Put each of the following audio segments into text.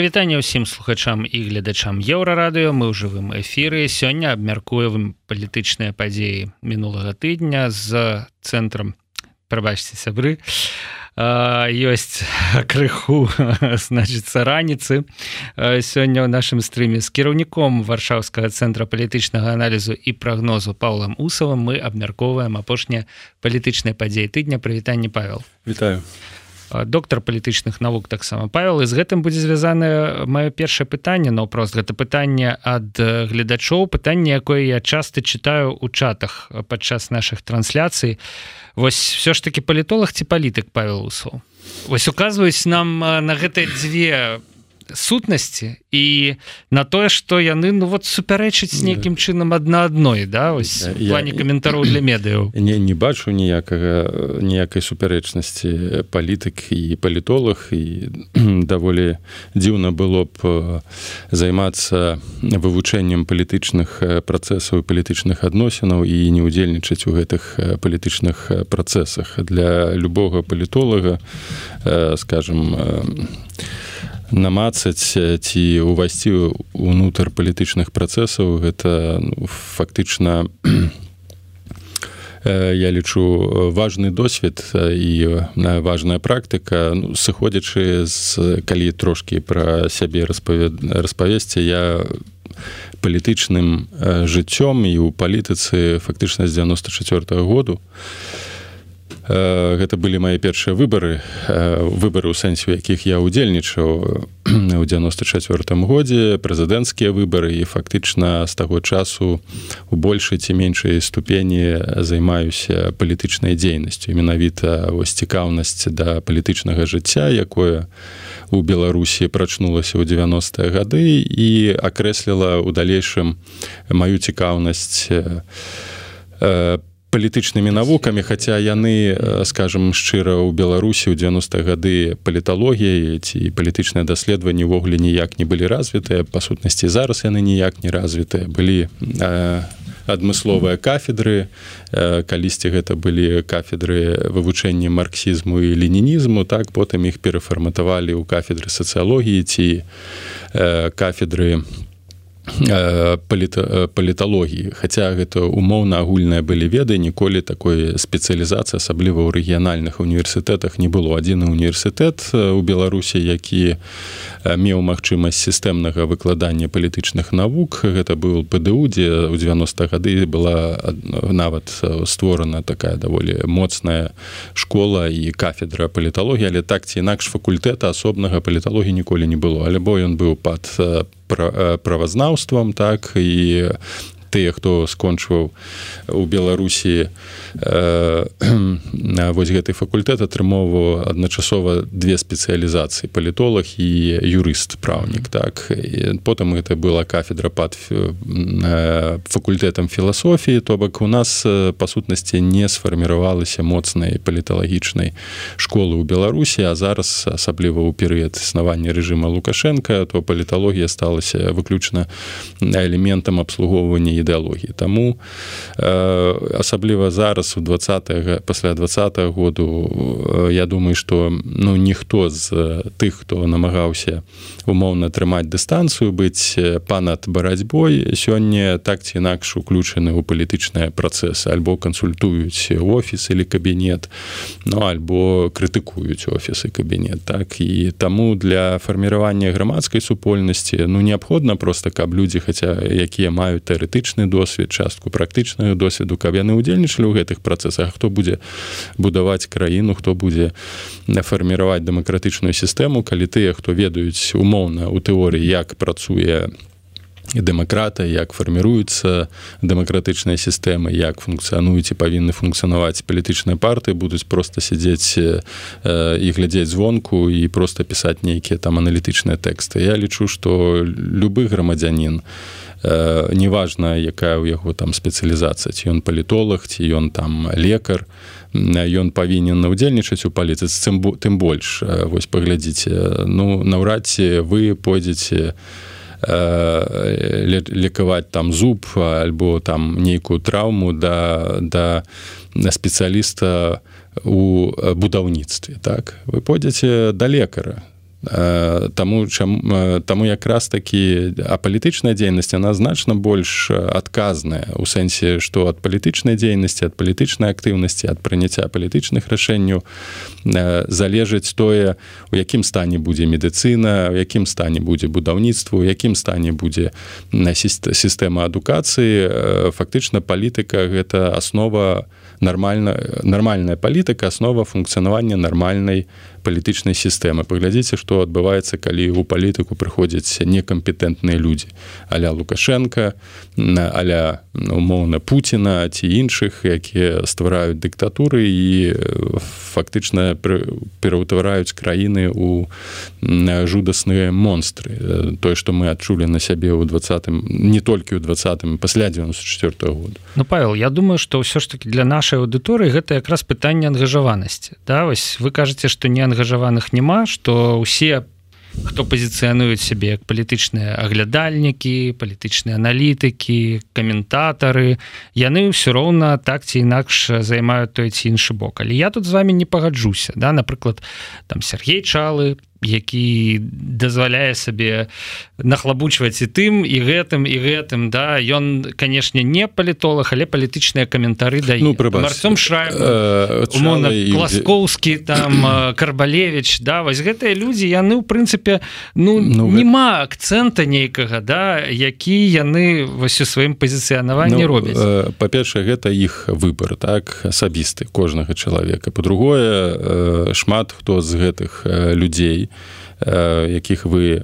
прывітанне ўсім слухачам і гледачам еўрарадыё. Мы ў жывым эфіры. Сёння абмяркуем палітычныя падзеі мінулага тыдня з цэнтрам прабачце сябры. Ёсць крыху значыцца раніцы. Сёння ў нашым стрыме з кіраўніком варшаўскага цэнтра палітычнага аналізу і прагнозу паўлам усавым мы абмяркоўваем апошнія палітычныя падзеі тыдня. Прывітанне павел. Вітаю доктор палітычных навук таксама. Павел з гэтым будзе звязана маё першае пытанне наўпрост. Гэта пытанне ад гледачоў пытанне якое я часто читаю у чатах падчас наших трансляцый. Восьось все ж таки палітолог ці палітык павел усов Вось указваюць нам на гэтыя дзве сутнасці і на тое что яны ну вот супярэчыць нейкім чынам адна адной да ось плане каментараў для медыяў. Не не бачу ніякага ніякай супярэчнасці. Палітык і палітолог і даволі дзіўна было б займацца вывучэннем палітычных працэсаў палітычных адносінаў і не ўдзельнічаць у гэтых палітычных працэсах. Для любога палітолага скажем намацаць ці ўвайсці ўнутр палітычных працэсаў. Гэта ну, фактычна я лічу важны досвед і важная практыка. Ну, сыходзячы з калі трошкі пра сябе распавесці я палітычным жыццём і ў палітыцы фактычна з 94 -го году. я гэта былі мае першыя выбары выбары ў сэнсе якіх я удзельнічаў у 94 годзе прэзідэнцкія выбары і фактычна з таго часу у большай ці меншай ступені займаюся палітычнай дзейнасцю. Менавіта вось цікаўнасць да палітычнага жыцця якое у беларусі прачнулася ў 90-е гады і акрэсліла ў далейшым маю цікаўнасць по палітычнымі навукамі хаця яны скажем шчыра ў беларусі ў 90 гады паліталогіяй ці палітычныя даследаванні ўвогуле ніяк не былі развітыя. Па сутнасці зараз яны ніяк не развітыя. Былі адмысловыя кафедры калісьці гэта былі кафедры вывучэння марксізму і ленінізму так потым іх перафарматавалі ў кафедры сацыялогіі ці кафедры по паліталогіі хаця гэта умоўна агульныя былі веды ніколі такой спецыялізацыі асабліва ў рэгіянальных універсітэтах не было. Адзіны універсітэт у беларусі які меў магчымасць сістэмнага выкладання палітычных навук. Гэта быў пДУ дзе ў 90 гады была нават створана такая даволі моцная школа і кафедра паліталогіі але так ці інакш факультэта асобнага паліталогіі ніколі не было. Альбо ён быў пад правазнаўствам так і тыя хто скончваў у беларусі э, вось гэты факультэт атрымоўваў адначасова две спецыялізацыі палітолог і юрыст праўнік так. І потым гэта была кафедра пад э, факультэтам філасофіі то бок у нас па сутнасці не сфарміравалася моцнай паліталагічнай школы ў беларусі а зараз асабліва ў перыяд існавання рэжыма лукашенко то паліталогія сталася выключна элементам абслугоўвання ідэалогіі Таму э, асабліва зараз у 20 пасля два году э, я думаю что ну ніхто з тых хто намагаўся умоўна трымаць дыстанцыю быць панад барацьбой сёння так ці інакш уключаны ў палітычныя працэсы. Альбо кансультуюць офіс или кабінет ну альбо крытыкуюць офісы кабінет так? І таму для фарміравання грамадскай супольнасці ну неабходна просто каб людзі хаця якія маюць тэарэтычна тэарэтычны досвед частку практычнага досведу каб яны удзельнічалі ў гэтых працэсах хто будзе будаваць краіну хто будзе фарміраваць дэмакратычную сістэму калі тыя хто ведаюць умоўна у тэорыі як працуе дэмакрата як фарміруюцца дэмакратычныя сістэмы як функцыянуюць і павінны функцыянаваць палітычныя партыі будуць просто сядзець э, і глядзець звонку і просто пісаць нейкія там аналітычныя тэксты. Я лічу што любы грамадзянин у неважна якая ў яго там спецыялізацыя ці ён палітолог ці ён там лекар ён павінен удзельнічаць у паліцыцы тым, тым больш. Э, вось паглядзіце ну наўрад ці вы пойдзеце э, лекаваць там зуб альбо там нейкую траўму да да спецыяліста у будаўніцтве так? Вы пойдзеце да лекара таму чам таму якраз такі а палітычная дзейнасць она значна больш адказная у сэнсе што ад палітычнай дзейнасці ад палітычнай актыўнасці ад прыняцця палітычных рашэнняў залежыць тое у якім стане будзе медыцына у якім стане будзе будаўніцтва у якім стане будзе сістэма адукацыі. Фактычна палітыка гэта аснова нормальна нармальная палітыка аснова функцыянавання нармальнай палітычнай сістэмы паглядзіце што адбываецца калі ў палітыку прыходзяць некампетэнтныя людзі аля лукашенко аля умоўна Пуціна ці іншых якія ствараюць дыктатуры і фактычна пераўтвараюць краіны у жудасныя монстры тое што мы адчулі на сябе ў двадцатым не толькі ў двадцатым пасля 94 -го года Ну Павел Я думаю што ўсё ж таки для нашай аўдыторыі гэта якраз пытанне ангажаванасці да вось вы кажаце што не ангажаваных няма что усе хто пазіцыянуюць сябе як палітычныя аглядальнікі палітычныя аналітыкі каментатары яны ўсё роўна так ці інакш займаюць той ці іншы бок. Але я тут з вами не пагаджуся да? Напрыклад там Сергей чалы які дазваляе сабе нахлабучваць і тым і гэтым і гэтым да. Ён канешне не палітолог але палітычныя каментары да ну, марцом шра ласкоўскі там карбалевич да. Вось гэтыя людзі яны ў прынцыпе ну, ну няма акцэнта нейкага да які яны вось у сваім пазіцыянаванні ну, робяць. па-першае гэта іх выбор так асабісты кожнага чалавека. По-другое шмат хто з гэтых людзей якіх вы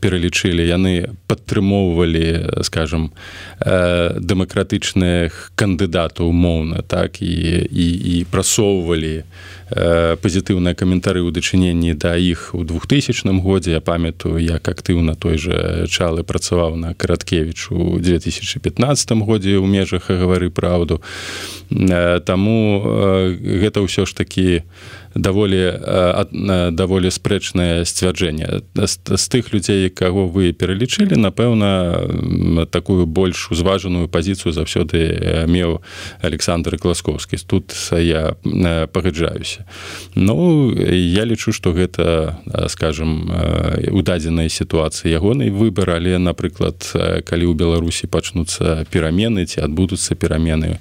пералічылі яны падтрымоўвалі скажем дэмакратычных кандыдатаў умоўна так і і, і прасоўвалі пазітыўныя каментары ў дачыненні да іх у 2000 годзе. Я памятаю як актыўна той же чалы працаваў на караткевич у 2015 годзе ў межах гавары праўду таму гэта ўсё ж такі даволі даволі спрэчнае сцвярджэнне. З тых людзей каго вы пералічылі напэўна такую больш узважаную пазіцыю заўсёды меў александр класкоўскі тут я пагаджаюся. Ну я лічу што гэта скажем у дадзенай сітуацыі ягонай выбар але напрыклад калі ў беларусі пачнуцца перамены ці адбудуцца перамены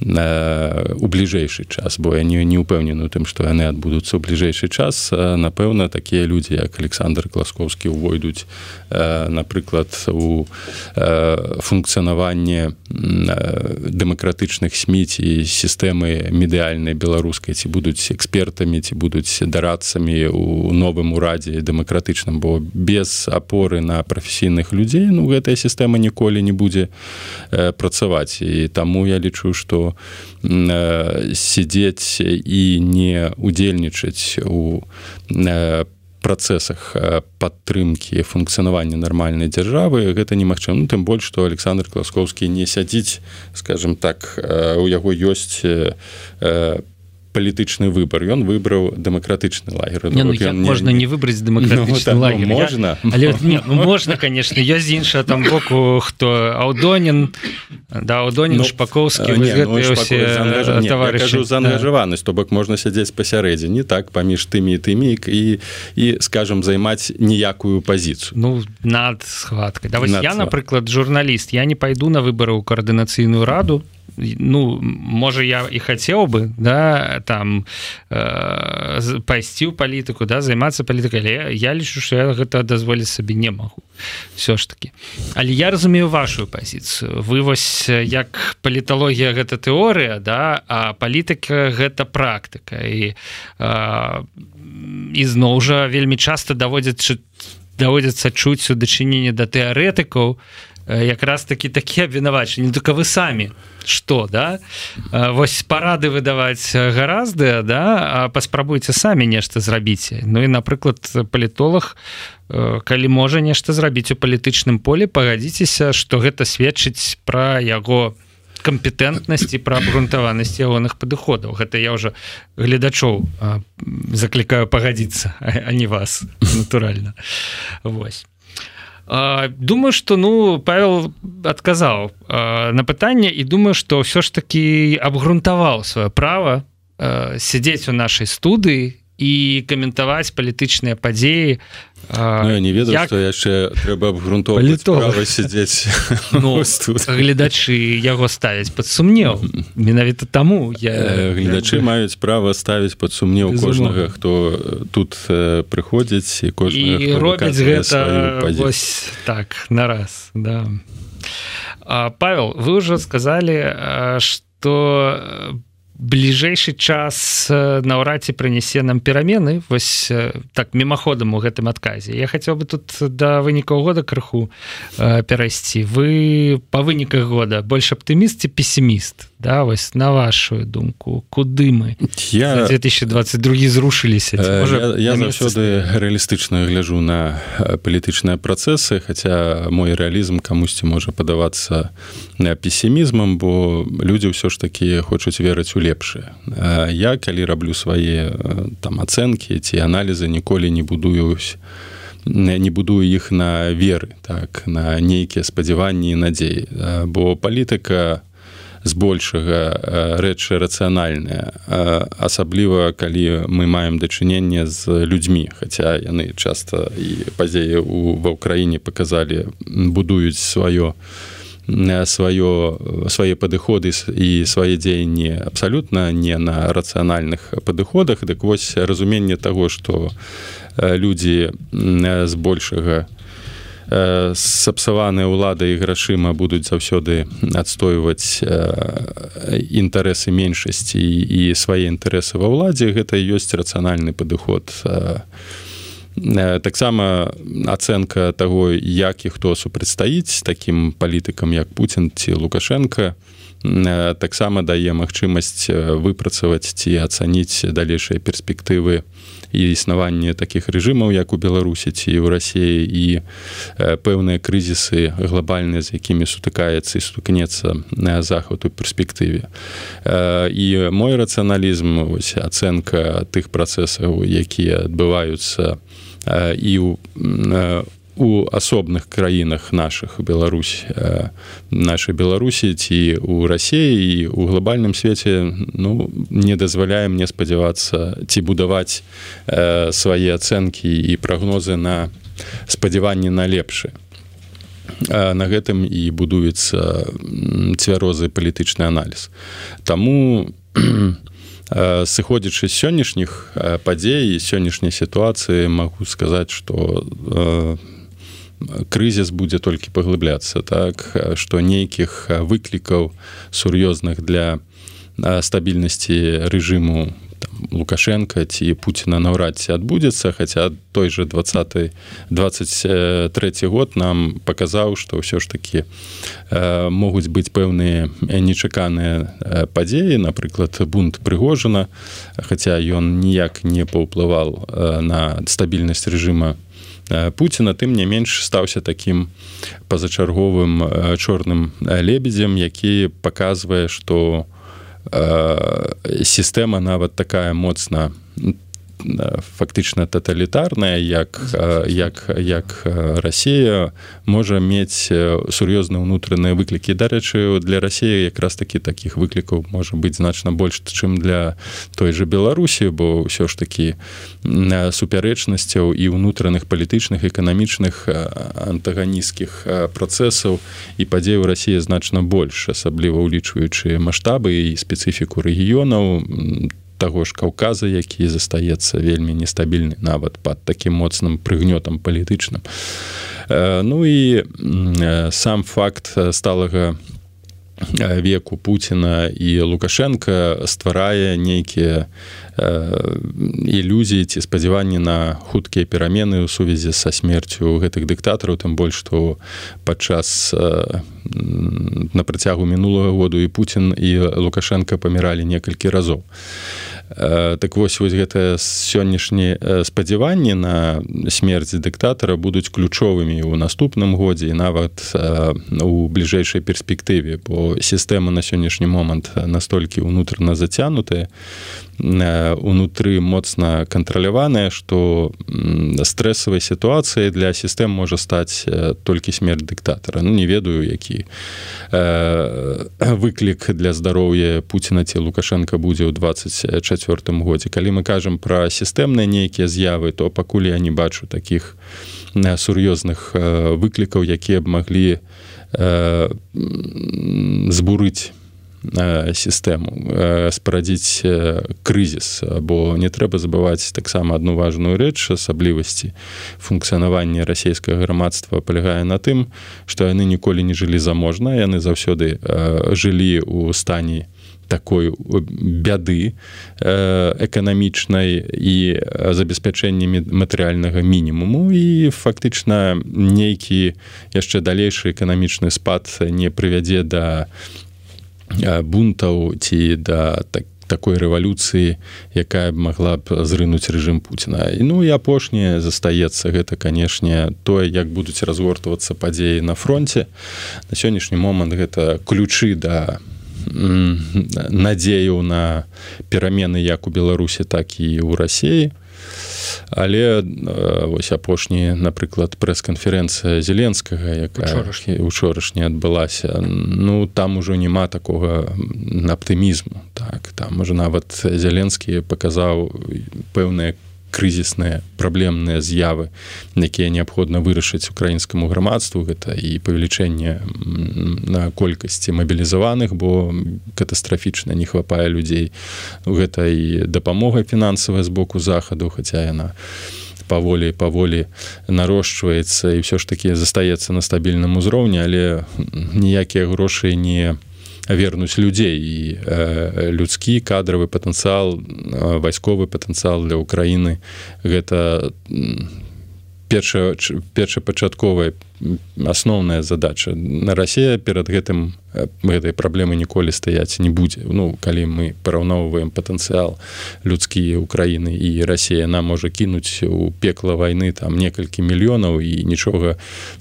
у бліжэйшы час бо я не не ўпэўнены у тым што яны адбудуцца ў бліжэйшы час. Напэўна такія людзі як александр класкоўскі увойдуць напрыклад у функцыянаванне дэмакратычных сміць і сістэмы медыяльнай беларускай ці будуць экспертамі ці будуць дарадцамі у новым урадзе дэмакратычным. Бо без апоры на прафесійных людзей ну гэтая сістэма ніколі не будзе працаваць. І таму я лічу што сидзець і не удзельнічаць у працэсах падтрымкі функцыянавання нармальнай дзяржавы гэта немагчыма ну, тым больш што александр класкоўскі не сядзіць скажем так у яго ёсць палітычны выбор ён выбраў дэмакратычны лагер. Не, ну, можна не, не выбраць дэмакратычны ну, лагер? Можна. Але не, ну, можна конечно. Ёсць іншая там боку хто? Аўдонін да аўдонін ну, шпаковскі ну, товарышу заангажаванасць то бок можна сядзець пасярэдзіне так паміж тымі і тымі і і скажем займаць ніякую пазіцыю ну над схваткай да, я напрыклад журналіст. Я не пайду на выборы ў каардынацыйную раду ну можа я і хацеў бы да там э, пайсці ў палітыку да займацца палітыкай але я лічу что я гэта дазволіць сабе не магу все ж таки але я разумею вашу пазіцыю вы вось як паліталогія гэта тэорыя да а палітыка гэта практыка. І э, ізноў жа вельмі часто даводзяць даводзяцца чуць у дачыненне да тэарэтыкаў якраз таки такі абвінавачанні. Только вы самі что да? Вось парады выдаваць гаразды да? Паспрабуйце самі нешта зрабіце. Ну і напрыклад палітолог калі можа нешта зрабіць у палітычным поле пагадзіцеся что гэта сведчыць пра яго кампетэнтнасці пра абгрунтаванасць ягоных падыходаў. Гэта я уже гледачоў заклікаю пагадзіцца а не вас натуральна. Вось думаю что ну павел адказаў на пытанне і думаю что ўсё ж таки абгрунтаваў сваё право сядзець у нашай студыі і каментаваць палітычныя падзеі ну, не ведаю як... што яшчэ трэба абгрунтоваць сядзець ну, гледачы яго ставяць под сумнеў менавіта таму я гледачы маюць права ставіць под сумнеў кожнага хто тут прыходзіць і кожны робяць гэта вось так на раз да. Павел вы ўжо сказалі что по бліжэйшы час наўрад ці прынясе нам перамены. Вось так мімаходам у гэтым адказе. Я хацеў бы тут да вынікаў года крыху перайсці. Вы па выніках года больш аптыміст ці песіміст да вось на вашу думку куды мы? Я 2022 зрушыліся я, я заўсёды рэалістычна гляжу на палітычныя працэсы хаця мой рэалізм камусьці можа падавацца песімізмам бо людзі ўсё ж такі хочуць верыць у лепшае я калі раблю свае там ацэнкі ці аналізы ніколі не будуюсь не будую іх на веры так на нейкія спадзяванні надзеі бо палітыка у збольшага рэчы рацыянальныя асабліва калі мы маем дачыненне з людзьмі. Хаця яны часта і пазеі ва ўкраіне паказалі будуюць сваё сваё свае падыходы і свае дзеянні абсалютна не на рацыянальных падыходах. Дык вось разуменне таго што людзі збольшага не сапсаваныя ўлады і грашыма будуць заўсёды адстойваць інтарэсы меншасці і свае інтарэсы ва ўладзе. Гэта ёсць рацыянальны падыход. Таксама ацэнка таго як і хто супрацьстаіць такім палітыкам як Пуін ці лукашенко таксама дае магчымасць выпрацаваць ці ацаніць далейшыя перспектывы і існаванне такіх рэжымаў як у беларусі ці ў рассіі і пэўныя крызісы глобальныя з якімі сутыкаецца і стукнецца на захад у перспектыве. І мой рацыяналізм ось ацэнка тых працэсаў якія адбываюцца і у у асобных краінах наших Беларусь нашай беларусі ці у рассіі і у глобальным свеце ну не дазваляем мне спадзявацца ці будаваць э, свае ацэнкі і прагнозы на спадзяванні на лепшы. На гэтым і будуецца цвярозы палітычны аналіз. Таму сыходзячы з сённяшніх падзей сённяшняй сітуацыі магу сказаць што у крызіс будзе толькі паглыбляцца так што нейкіх выклікаў сур'ёзных для стабільнасці рэжыму лукашенко ці Пуціна наўрад ці адбудзецца хаця той же 20 23 год нам паказаў што ўсё ж такі э, могуць быць пэўныя нечаканыя падзеі напрыклад бунт прыгожана хаця ён ніяк не паўплывал э, на стабільнасць рэжыма Пуціна тым не менш стаўся такім пазачарговым чорным лебедзем, які паказвае, што сістэма нават такая моцна фактычна таталітарная як як як Росія можа мець сур'ёзныя ўнутраныя выклікі дарэчы для Росіі якраз такі такіх выклікаў можа быць значна больш чым для той же Беларусі бо ўсё ж такі супярэчнасцяў і ўнутраных палітычных эканамічных антаганісцкіх працэсаў і падзей у Росіі значна больш асабліва ўлічваючы маштабы і спецыфіку рэгіёнаў то таго ж каўказа які застаецца вельмі нестабільны нават под таким моцным прыгнётам палітычным ну і сам факт сталага веку Пуціна і Лукашенко стварае нейкія ілюзіі ці спадзяванні на хуткія перамены ў сувязі са смерцю гэтых дыктатараў тым больш што падчас на працягу мінулага году і Пуін і Лукашенко паміралі некалькі разоў. Э, так вось вось гэтыя сённяшнія э, спадзяванні на смерць дыктатара будуць ключовымі ў наступным годзе і нават э, у бліжэйшай перспектыве бо сістэма на сённяшні момант настолькі ўнутрана зацянутая унутры моцна кантраляваная што стрэсавай сітуацыяй для сістэм можа стаць толькі смерць дыктатара ну не ведаю які выклік для здароўя Пуціна ці лукашенко будзе ў 24 24 годзе калі мы кажам пра сістэмныя нейкія з'явы то пакуль я не бачу таких сур'ёзных выклікаў якія б маглі збурыць сістэму спарадзіць крызіс бо не трэба забываць таксама адну важную рэч асаблівасці. Функцыянавання расійскага грамадства палягае на тым што яны ніколі не жылі заможна яны заўсёды жылі ў стані такой бяды эканамічнай і забеспячэннямі матэрыяльнага мінімуму. І фактычна нейкі яшчэ далейшы эканамічны спад не прывядзе да бунтаў ці да так такой рэвалюцыі якая б магла б зрынуць рэжым Пуціна. Ну і апошняе застаецца. Гэта канешне тое як будуць разгортвацца падзеі на фронте на сённяшні момант гэта ключы да надзею на перамены як у беларусі так і ў рассіі але вось апошні напрыклад прэс-канферэнцыя зеленскага якая учорашняя. адбылася ну там ужо няма такога аптымізму. Так там можа нават зеленскі паказаў пэўныя крызісныя праблемныя з'явы якія неабходна вырашыць украінскаму грамадству. Гэта і павелічэнне на колькасці мабілізаваных бо катастрафічна не хвапае людзей. Гэта і дапамога фінансавая з боку захаду хаця яна паволі паволі нарошчваецца і ўсё ж такі застаецца на стабільным узроўні але ніякія грошы не вернуць людзей і э, людскі кадравы патэнцыял э, вайсковы патэнцыял для ўкраіны гэта перша першапачатковая асноўная задача. На рассія перад гэтым гэтай праблемы ніколі стаяць не будзе ну калі мы параўноўваем патэнцыял людскі украіны і рассія нам можа кінуць у пекла вайны там некалькі мільёнаў і нічога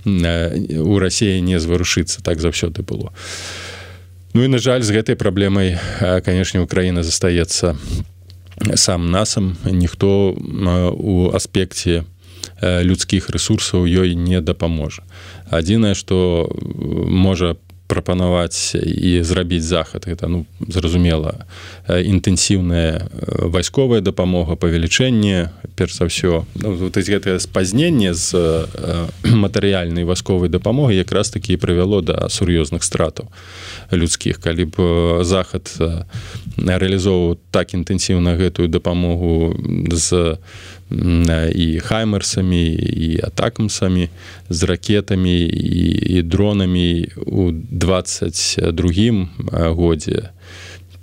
у рассіі не зварушыцца так заўсёды было. а Ну і на жаль з гэтай праблемай канешне Украіна застаецца сам насам ніхто у аспекце людскіх рэсурсаў ёй не дапаможа адзінае што можа прапанаваць і зрабіць захад. Это ну зразумела інтэнсіўная вайсковая дапамога павелічэнне перш за ўсё. Ну, гэтае спазненне з матэрыяльнай вайсковай дапамогі якраз такі прывяло да сур'ёзных стратаў людскіх. Калі б захад рэалізоўваў так інтэнсіўна гэтую дапамогу з і хаймерсамі і атакамсамі з ракетамі і, і дронамі у 22 годзе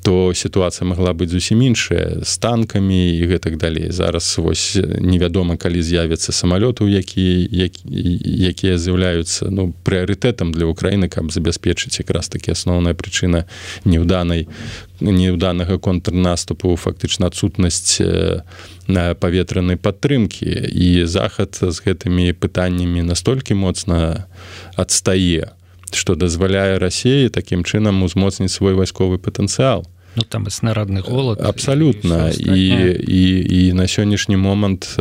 то сітуацыя магла быць зусім іншая з танкамі і гэтак далей. Зараз вось невядома калі з'явяцца самалёты які якія з'яўляюцца ну прыярытэтам для ўкраіны каб забяспечыць якраз такі асноўная прычына неўданай неўданага контрнаступу фактычна адсутнасць на паветранай падтрымкі. І захад з гэтымі пытаннямі настолькі моцна адстае што дазваляе рассеі такім чынам узмоцніць свой вайсковы патэнцыял ну, там і снародны голод абсалютна і, і, і, і на сённяшні момант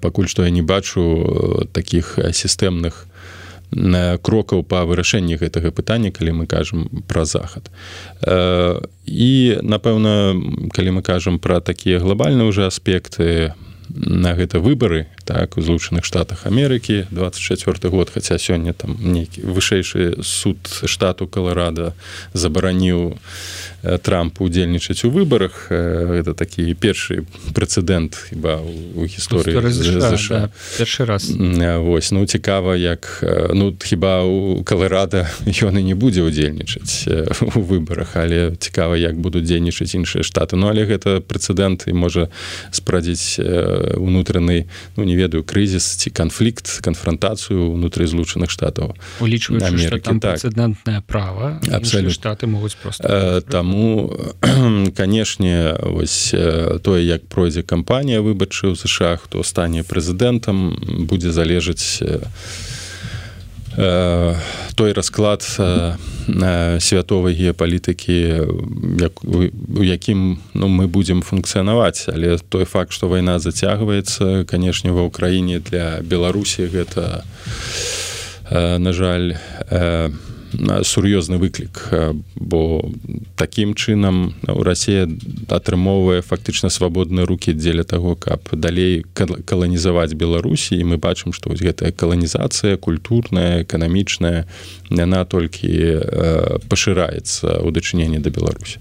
пакуль што я не бачу таких сістэмных крокаў па вырашэнні гэтага пытання калі мы кажам пра захад. І напэўна калі мы кажам пра такія глобальныя ўжо аспекты на гэта выбары так у злучаных штатах Амерыкі 24 год хаця сёння там нейкі вышэйшы суд штату каларада забараніў трамп удзельнічаць у выбарах. Это такі першы прэцэдэнт хіба у гісторыі да, першы раз. Восьось ну цікава як ну хіба у каларада ён і не будзе удзельнічаць у выбарах але цікава як будуць дзейнічаць іншыя штаты. Ну але гэта прэцэдэнт і можа спрадзіць унутраны ну не ведаю крызіс ці канфлікт канфронтацыю унутры злучаных штатаў улічваючыцыдэнтнае права абсолютно. Штаты могуць просто э, таму канешне вось тое як пройдзе кампанія выбачы ў ЗША хто стане прэзідэнтам будзе залежаць той расклад святовай геапалітыкі у якім ну, мы будзем функцыянаваць. Але той факт што вайна зацягваецца канешне ва ўкраіне для беларусі гэта на жаль сур'ёзны выклік. Бо такім чынам у Росія атрымоўвае фактычна свабодныя руки дзеля того каб далей каланізаваць Беларусі. І мы бачым што вось гэтая каланізацыя культурная эканамічная яна толькі пашыраецца ў дачыненні да Беларусі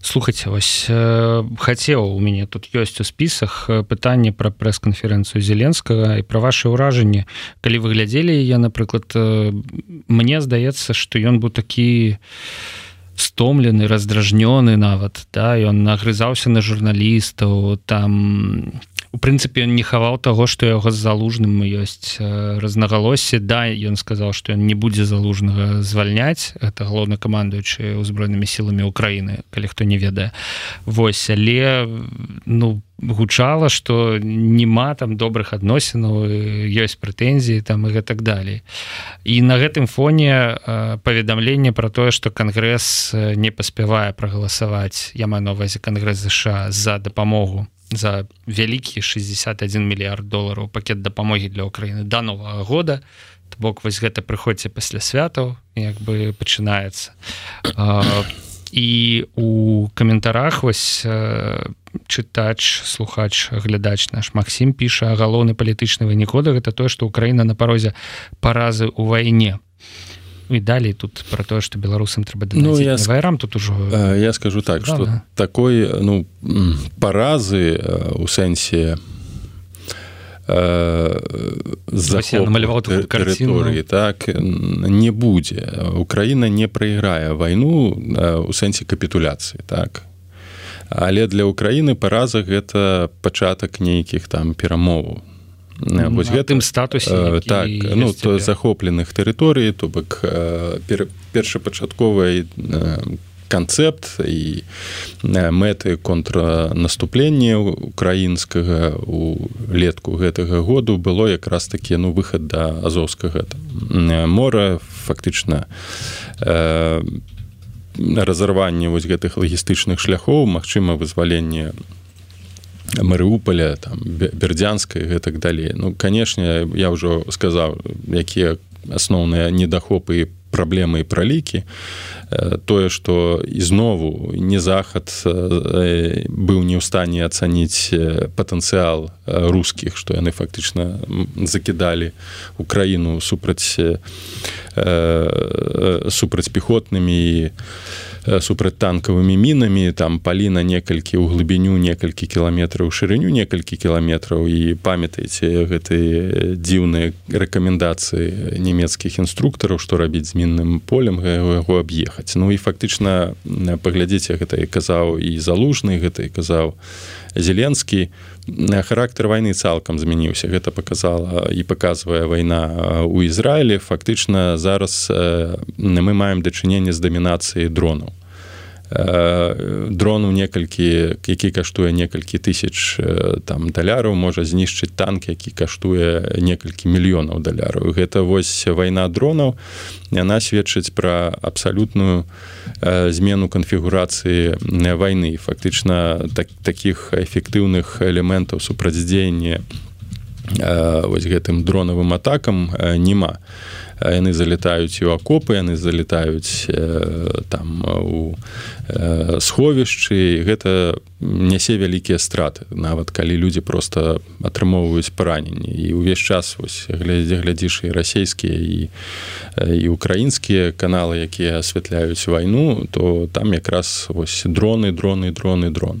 слухайте вось э, хацеў у мяне тут ёсць у спісах э, пытанне пра прэс-канферэнцыю зеленскага і пра ваше ўражанне калі вы глядзелі я напрыклад э, мне здаецца што ён быў такі стомлены раздражнёны нават да ён нагрызаўся на журналістаў там у прынцыпе не хаваў таго што яго залужным ёсць разнагалосе да ён сказаў што ён не будзе залужнага звальняць. Это галоўна камандуючы ўзброенымі сіламі Украіны калі хто не ведае. Вось але ну гучала что няма там добрых адносінаў ёсць прэтэнзіі там і гэтак далей. І на гэтым фоне паведамленне про тое что кангрэс не паспявае прагаласаваць я маю новазе кангрэс ЗША за дапамогу за вялікі 61 мільярд долараў пакет дапамогі для Украіны да новага года. Бок вось гэта прыходзьце пасля святаў як бы пачынаецца. І у каментарах вось чытач слухач глядач наш Масім піша галоўны палітычны вынікода гэта тое што Украіна на парозе паразы ў вайне і далей тут про тое что беларусам трэба ну, я вайрам тут ужо я скажу так что да. такой ну паразы у сэнсе намаляваў тэрыторыі так не будзе Украіна не прайграе вайну у сэнсе капітуляцыі так. Але для Украіны параза гэта пачатак нейкіх там перамоваў вось гэтым статусе так ну то захопленых тэрыторый то бок пер, першапачатковай канцэпт і мэты контрнаступлення украінскага у летку гэтага году было якраз такі ну выхад да азовскага мора фактычна разарванне вось гэтых лагістычных шляхоў магчыма вызваленне Марыуполя там бердзянскай гэтак далей ну канешне я ўжо сказаў якія асноўныя недахопы праблемы і пралікі тое што ізнову не захад быў не ў стане ацаніць патэнцыял рускіх што яны фактычна закідалі украіну супраць супрацьпехотнымі і супрацьтанкавымі мінамі там палі на некалькі ў глыбіню некалькі кіламетраў шырыню некалькі кіламетраў і памятаеце гэты дзіўныя рэкамендацыі нямецкіх інструктараў што рабіць з мінным полем яго аб'ехаць. Ну і фактычна паглядзіце гэта і казаў і залужны гэта і казаў зеленскі. Характар войны цалкам змяніўся. Гэта показала і показвае вайна у Ізраілі. Фактычна зараз мы маем дачыненне з дамінацыяй дронаў дрону некалькі які каштуе некалькі тысяч там даляраў можа знішчыць танк які каштуе некалькі мільёнаў даляраў. Гэта вось вайна дронаў. Яна сведчыць пра абсалютную змену канфігурацыі вайны. Фактычна так, таких эфектыўных элементаў супрацьдзеяння вось гэтым дронавым атакам няма. Яны залетаюць у акопы яны залетаюць там у сховішчы. Гэта нясе вялікія страты нават калі людзі просто атрымоўваюць параненні. І ўвесь час вось глядзе глядзіш і расійскія і і украінскія каналы якія асвятляюць вайну то там якраз вось дроны дроны дроны дрон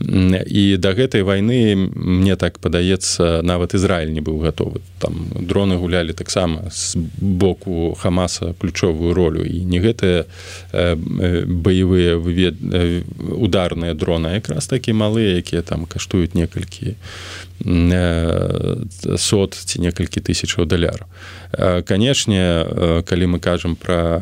і да гэтай вайны мне так падаецца нават Ізраиль не быў гатовы. Там дроны гулялі таксама з боку хамаса ключовую ролю. І не гэтыя баявыя вывед ударныя дроны якраз такі малыя якія там каштуюць некалькі сот ці некалькі тысячаў даляраў канешне калі мы кажам пра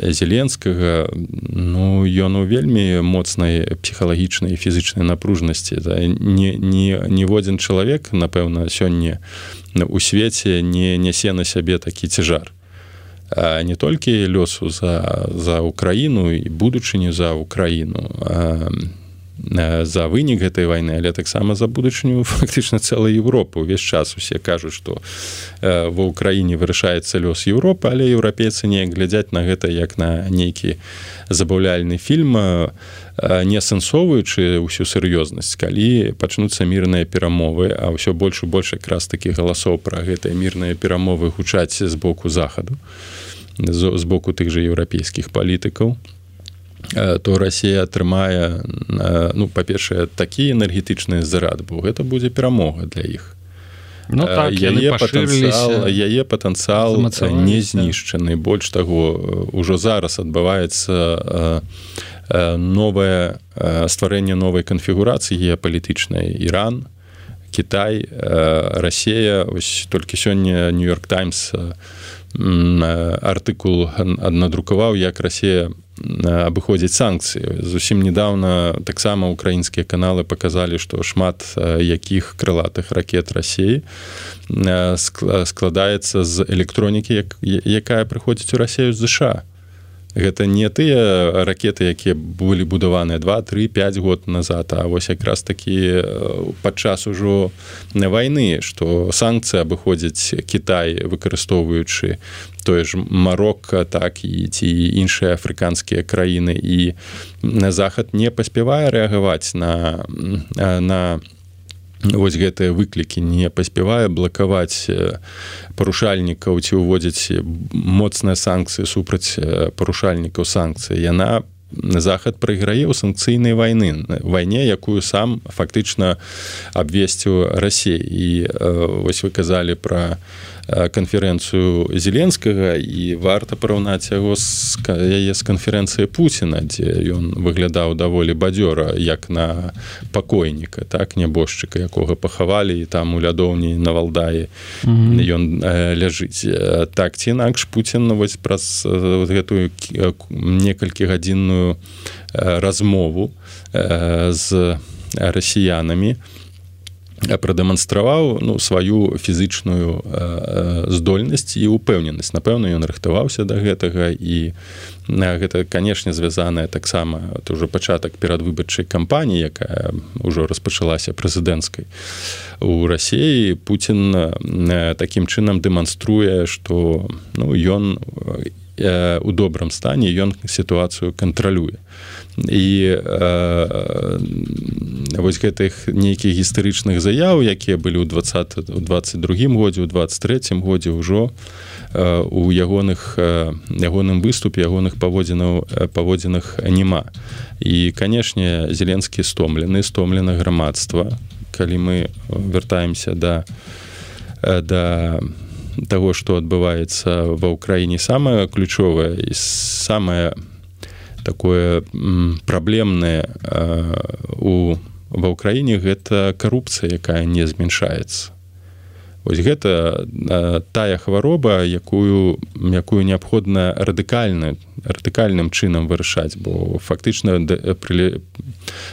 зеленскага ну ён у вельмі моцнай псіхалагічнай фізычнай напружнасці ніводзін чалавек напэўна сёння у свеце не нясе на сябе такі цяжар. Не толькі лёсу за за украіну і будучыню за украіну за вынік гэтай вайны але таксама за будучыню фактычна цэлай Европы увесь час усе кажуць што ва ўкраіне вырашаецца лёс Еўропы але еўрапейцы не глядзяць на гэта як на нейкі забаўляльны фільм не асэнсоўваючы ўсю сур'ёзнасць. Калі пачнуцца мірныя перамовы а ўсё больш і больш якраз такі галасоў пра гэтыя мірныя перамовы гучаць з боку захаду з боку тых жа еўрапейскіх палітыкаў. то Росія атрымае ну па-першае такі энергетычны зарад бо гэта будзе перамога для іх Ну, так, яе патэнцыял яе патэнцыял не знішчаны больш таго ўжо зараз адбываецца новае стварэнне новай канфігурацыі геапалітычнай Іран Кітай Расія ось толькі сёння нью-йорк таймс артыкул аднадрукаваў як Расія абыходзіць санкцыі зусім недавно таксама украінскія каналы показалі што шмат якіх крылатых ракет рассеі складаецца з электронікі як, якая прыходзіць у рассею ЗША гэта не тыя ракеты якія былі будаваныя 2-3-5 год назад а вось якраз такі падчас ужо вайны што санкцыі абыходзяць Кітай выкарыстоўваючы тое ж марокко так і ці іншыя афрыканскія краіны. І на захад не паспявае рэагаваць на на на вось гэтыя выклікі не паспявае блакаваць парушальнікаў ці ўводзіць моцныя санкцыі супраць парушальнікаў санкцыі. Яна на захад прайграе ў санкцыйнай вайны вайне якую сам фактычна абвесціў рассей і вось вы казалі пра канферэнцыю зеленскага і варта параўнаць яго з яе з канферэнцыі Пуціна дзе ён выглядаў даволі бадзёра як на пакойніка так нябожчыка якога пахавалі і там у лядоўні на валдаі ён mm -hmm. ляжыць так ці інакш Пуін вось праз гэтую некалькі гадзінную размову з расіянамі у прадэманстраваў ну сваю фізычную здольнасць і упэўненасць напэўна ён рыхтаваўся да гэтага і гэта канешне звязаная таксама уже пачатак перадвыбарчай кампаніі якая ўжо распачалася прэзідэнцкай у рассіі Пуін такім чынам дэманструе што ну ён у добрым стане ён сітуацыю кантралюе. і э, вось гэтых нейкіх гістарычных заяў якія былі ў 20 22 годзе у 23 годзе ўжо э, у ягоных э, ягоным выступе ягоных паводзінаў э, паводзінах няма. І канешне зеленскі стомлены стомлена грамадства. Калі мы вяртаемся да да того что адбываецца ва ўкраіне самае ключовае і самае у такое праблемнае у ва ўкраіне гэта карупцыя якая не змяншаецца. Ось гэта тая хвароба якую якую неабходна радыкальна радыкальным чынам вырашаць бо фактычна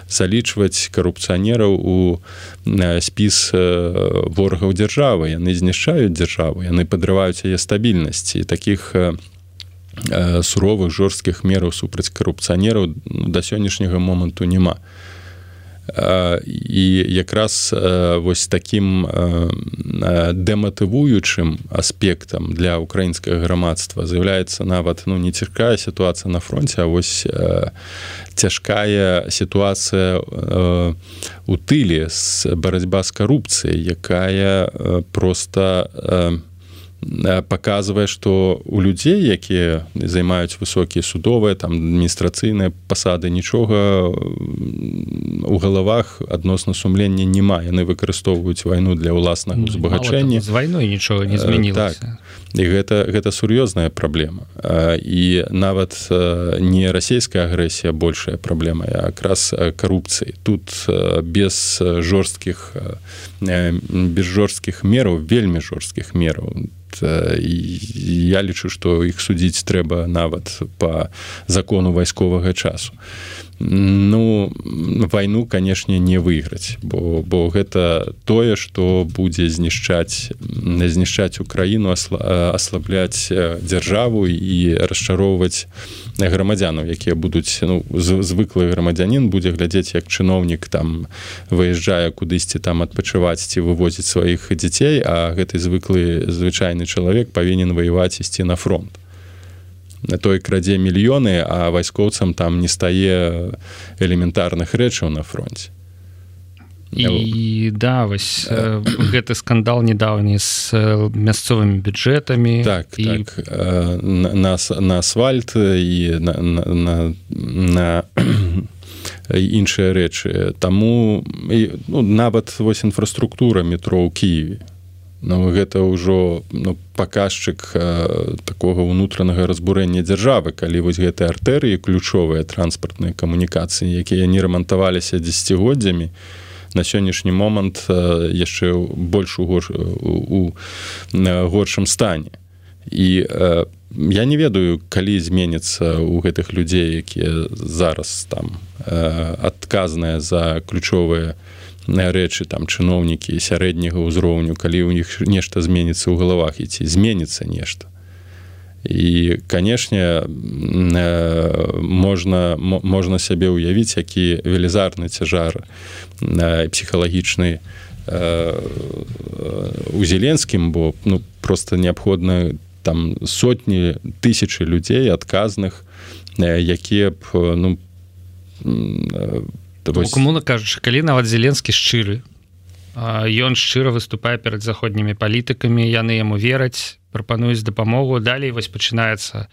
залічваць карупцыянераў у спіс ворагаў дзяржавы. Яны знішчаюць дзяржаву яны падрываюць яе стабільнасці таких у суровых жорсткіх мераў супраць карупцыянераў да сённяшняга моманту няма. І якраз вось таким дэматывуючым аспектам для украінскага грамадства з'яўляецца нават ну не цяжкая сітуацыя на фронте а вось цяжкая сітуацыя у тыле з барацьба з карупцыяй якая просто не показывае что у людзей якія займаюць высокія судовыя там адміністрацыйныя пасады нічога у галавах адносна сумлення няма яны выкарыстоўваюць вайну для ўласнага узбагачэння з вайной нічога не змяніла так. і гэта гэта сур'ёзная праблема. І нават не расійская агрэсія большая праблема якраз карупцыі. Тут без жорсткіх без жорсткіх мераў вельмі жорсткіх мераў я лічу што іх судзіць трэба нават по закону вайсковага часу ну вайну канешне не выйграць бо бо гэта тое што будзе знішчаць знішчаць украіну аслабляць дзяржаву і расчароўваць грамадзянаў якія будуць ну, звыклы грамадзянин будзе глядзець як чыноўнік там выязджае кудысьці там адпачываць ці вывозіць сваіх дзяцей а гэты звыклы звычайны чалавек павінен ваяваць ісці на фронт той крадзе мільёны а вайскоўцам там не стае элементарных рэчаў на фронте і да вось э, гэты скандал недаўні з мясцовымі бюджэтамі так, і... так. Нас на асфальт і на, на, на, на іншыя рэчы. Таму і, ну, нават вось інфраструктура метро ў Киеве Ну, гэта ўжо ну, паказчык э, такога ўнутранага разбурэння дзяржавы калі вось гэтыя артэрыі ключовыя транспартныя камунікацыі якія не рамантаваліся дзегоддзямі на сённяшні момант э, яшчэ больш у, гор, у, у горшым стане. І э, я не ведаю калі зменіцца у гэтых людзей якія зараз там э, адказныя за ключовыя у рэчы там чыноўнікі сярэдняга ўзроўню калі ў іх нешта зменіцца ў галавах ідці зменіцца нешта. І канешне можна можна сябе ўявіць які велізарны цяжар псіхалагічны у зеленскім бо ну просто неабходна там сотні тысячи людзей адказных якія б ну камуна кажучы калі нават зеленскі шчыры ён шчыра выступае перад заходнімі палітыкамі яны яму вераць прапануюць дапамогу далей вось пачынаецца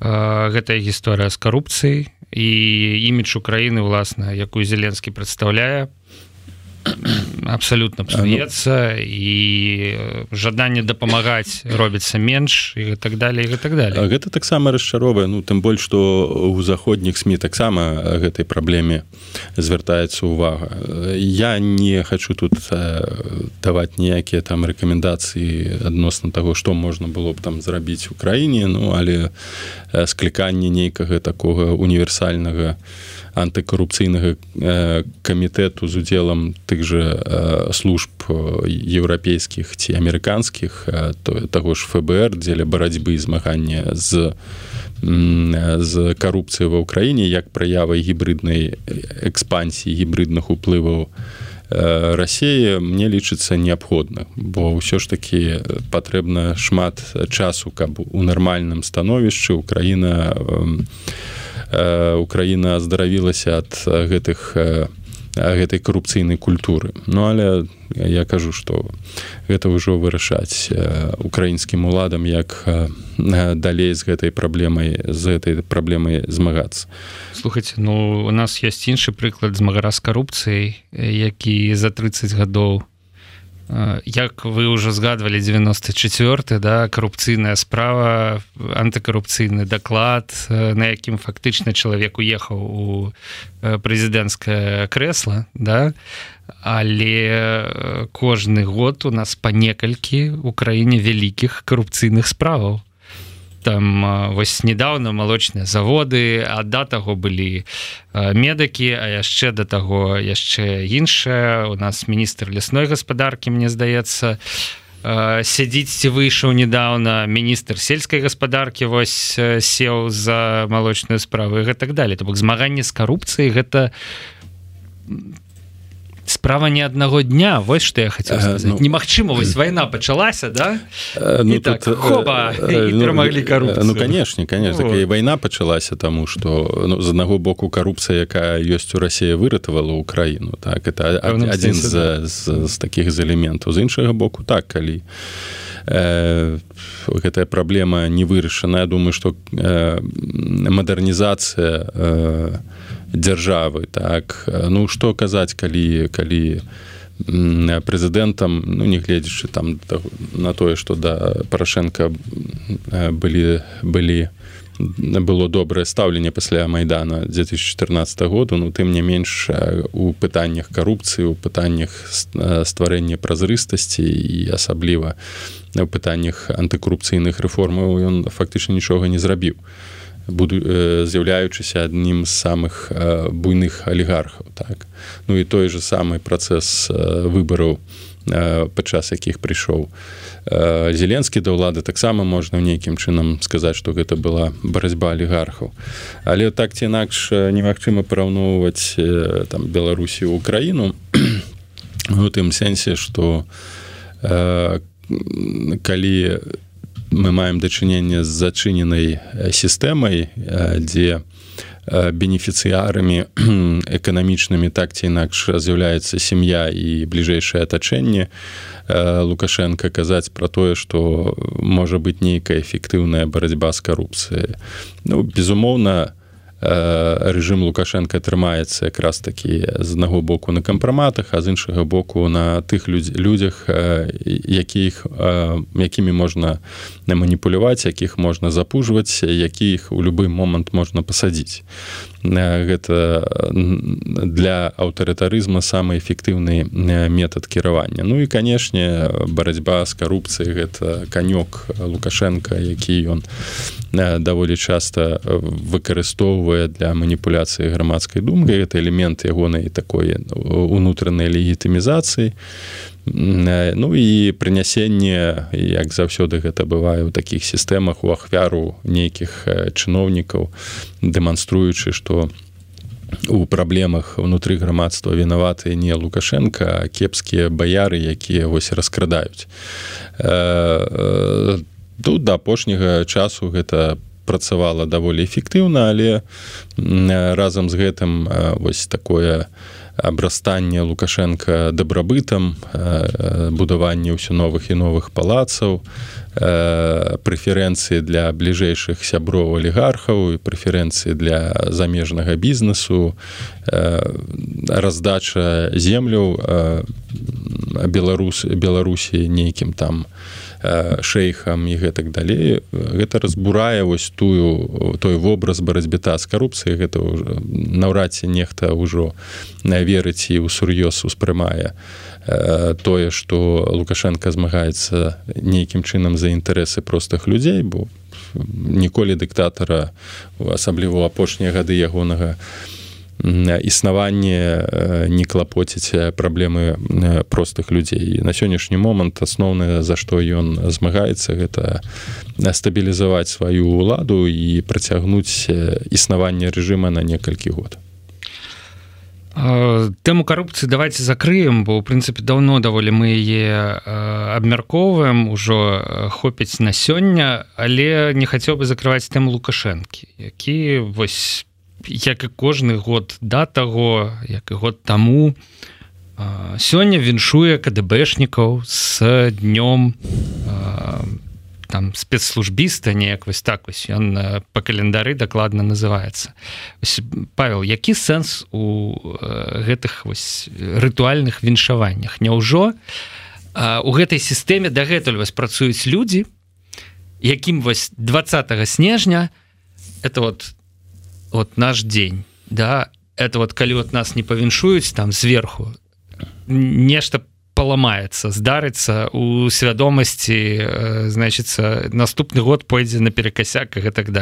гэтая гісторыя з карупцыяй і імідж украіны ўласна якую зеленскі прадстаўляе абсолютно псуецца ну, і жаданне дапамагаць робіцца менш і так далее і так далее. Гэта таксама расчаровае ну тым больш што у заходніх сМ таксама гэтай праблеме звяртаецца увага. Я не хочу тут даваць ніякія там рэкамендацыі адносна таго што можна было б там зрабіць у краіне ну але скліканне нейкага такога універсальнага антыкарупцыйнага камітэту з удзелам тых жа служб еўрапейскіх ці амерыканскіх таго ж ФБР дзеля барацьбы змагання з з карупцыі ва ўкраіне як праявай гібриднай экспансіі гібридных уплываў рассеі мне лічыцца неабходна бо ўсё ж такі патрэбна шмат часу каб у нармальным становішчы Украіна у Украіна аздаравілася ад гэтых гэтай карупцыйнай культуры. Ну але я кажу што гэта ўжо вырашаць украінскім уладам як далей з гэтай праблемай з гэтай праблемай змагацца. Слухаць ну у нас ёсць іншы прыклад змагара з карупцыяй які за 30 гадоў як вы ўжо згадвалі 94 да карупцыйная справа антыкарупцыйны даклад на якім фактычна чалавек уехаў у прэзідэнцкае крэсла да. Але кожны год у нас па некалькі у краіне вялікіх карупцыйных справаў там вось недавно малочныя заводы а да таго былі медыкі а яшчэ да таго яшчэ іншая. У нас міністр лясной гаспадаркі мне здаецца сядзіць ці выйшаў недавно міністр сельскай гаспадаркі вось сеў за малочную справы гэтак далее то бок змаганне з карупцыяй гэта справа не аднаго дня вось что я хотел ну, немагчыма вось война пачалася да ну, так, тут, хоба, э, ну, перамаглі карупцию ну канешне конечно вот. война пачалася тому что ну, з аднаго боку карупцыя якая ёсць у Росія выратавала Украіну так это один з, да. з, з таких з элементаў з іншага боку так калі э, гэтая праблема не вырашана думаю что э, мадэрнізацыя э, дзяржавы так. Ну что казаць калі калі прэзідэнтам ну не гледзячы там на тое что да парашенко былі былі было добрае стаўленне пасля майдана 2014 году ну тым не менш у пытаннях карупцыі у пытаннях стварэння празрыстасці і асабліва у пытаннях антыкарупцыйных рэформаў ён фактычна нічога не зрабіў буду з'яўляючыся адным з самых буйных алігархаў так? Ну і той же самы працэс выбараў падчас якіх прыйшоў зеленскі да ўлады. Таксама можна нейкім чынам сказаць што гэта была барацьба алігархаў. Але так ці інакш немагчыма параўноўваць там беларусі ў краіну у тым сэнсе што калі мы маем дачыненне з зачыненай сістэмай дзе бенефіцыярамі эканамічнымі так ці інакш з'яўляецца сям'я і бліжэйшае атачэнне лукашенко казаць пра тое што можа быць нейкая эфектыўная барацьба з карупцыяй ну безумоўна рэжым лукашенко трымаецца якраз такі з аднаго боку на кампраматах а з іншага боку на тых людзях якіх якімі можна не маніпуляваць якіх можна запужваць якіх у любы момант можна пасадзіць гэта для аўтарытарызма самы эфектыўны метад кіравання. Ну і канешне барацьба з карупцыяй гэта канёк лукашенко які ён даволі часта выкарыстоўвае для маніпуляцыі грамадскай думкі гэта элемент ягонай такой унутранай легітымізацыі Ну і прынясенне як заўсёды гэта бывае ў такіх сістэмах у ахвяру нейкіх чыноўнікаў дэманструючы што у праблемах унутры грамадства вінаваты не лукашенко кепскія баяры якія вось раскрадаюць. Тут да апошняга часу гэта працавала даволі эфектыўна але разам з гэтым вось такое абрастанне лукашенко дабрабытам будаванне ўсё новых і новых палацаў прэферэнцыі для бліжэйшых сяброў алігархаў і прэферэнцыі для замежнага бізнесу раздача земляў беларус беларусі нейкім там у шэйхам і гэтак далей. Гэта разбурае вось тую той вобраз барацьбіта з карупцыі гэта наўрад ці нехта ўжо верыць і ў сур'ёз успрымае тое што лукашенко змагаецца нейкім чынам за інтарэсы простых людзей бо ніколі дыктатара асабліва апошнія гады ягонага у існаванне не клапоціць праблемы простых людзей на сённяшні момант асноўнае за што ён змагаецца гэта стабілізаваць сваю ўладу і працягнуць існаванне рэжыма на некалькі год. Тэму карупцыі давайте закрыем бо ў прынцыпе даўно даволі мы яе абмяркоўваем ужо хопіць на сёння але не хацеў бы закрываць тэму лукашэнкі які вось як і кожны год да таго як і год таму сёння віншуе кДбэшнікаў с днём там спецслужбіста неяк вось так вось ён по календары дакладна называется павел які сэнс у гэтых вось рытуальных віншаваннях? Няўжо у гэтай сістэме дагэтуль вас працуюць людзі якім вось 20 снежня это вот вот наш день да это вот калі вот нас не павіншуюць там сверху нешта поломается здарыцца у свядомасці э, значится наступны год пойдзе на перекасяках и так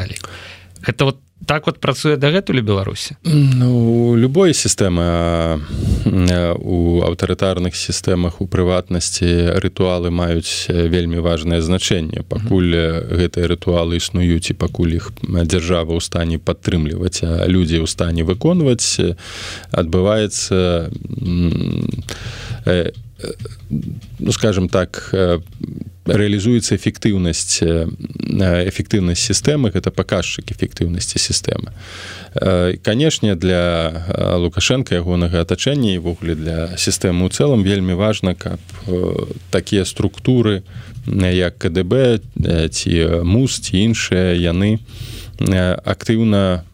это вот так вот працуе дагэтуль беларусі ну любой сістэмы у аўтарытарных сістэмах у прыватнасці рытуалы маюць вельмі важное значэнне. Пакуль гэтыя рытуалы існуюць і пакуль іх дзяржава ў стане падтрымліваць а людзі ў стане выконваць адбываецца ну скажем так реалізуецца эфектыўнасць эфектыўнасць сістэмы гэта паказчык эфектыўнасці сістэмы канешне для лукашенко ягонага атачэння івогуле для сістэмы ў цэлым вельмі важна каб такія структуры як кДб ці мус ці іншыя яны актыўна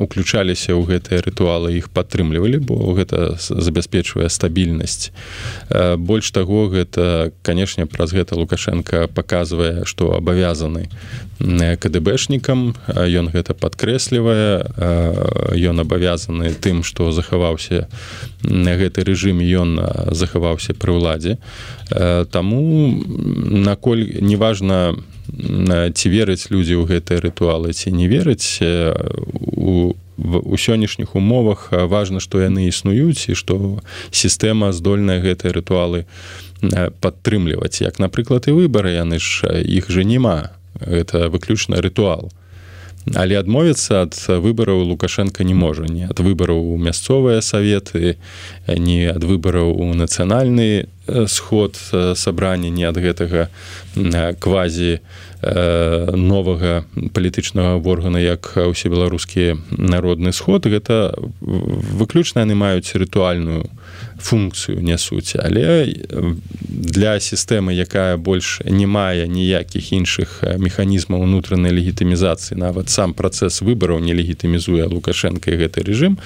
уключаліся ў гэтыя рытуалы іх падтрымлівалі бо гэта забяспечвае стабільнасць. Больш таго гэта канешне праз гэта лукашенко паказвае што абавязаны кДбэшнікам ён гэта падкрэслівае. Ён абавязаны тым што захаваўся гэты рэжым ён захаваўся пры ўладзе. Таму наколь неважна ці вераць людзі ў гэтыя рытуалы ці не вераць у у сённяшніх умовах важна што яны існуюць і што сістэма здольная гэтыя рытуалы падтрымліваць. Як напрыклад і выбары яны ж іх жа няма. Гэта выключна рытуал. Але адмовіцца ад выбараў лукашенко не можа. Не ад выбараў у мясцовыя саветы не ад выбараў у нацыянальны сход сабрання не ад гэтага квазі новага палітычнага органа як усе беларускія народны сход. Гэта выключна яны маюць рытуальную функцыю нясуць але для сістэмы якая больш не мае ніякіх іншых механізмаў унутранай легітымізацыі нават сам працэс выбараў не легітымізуе лукашенко гэты рэжым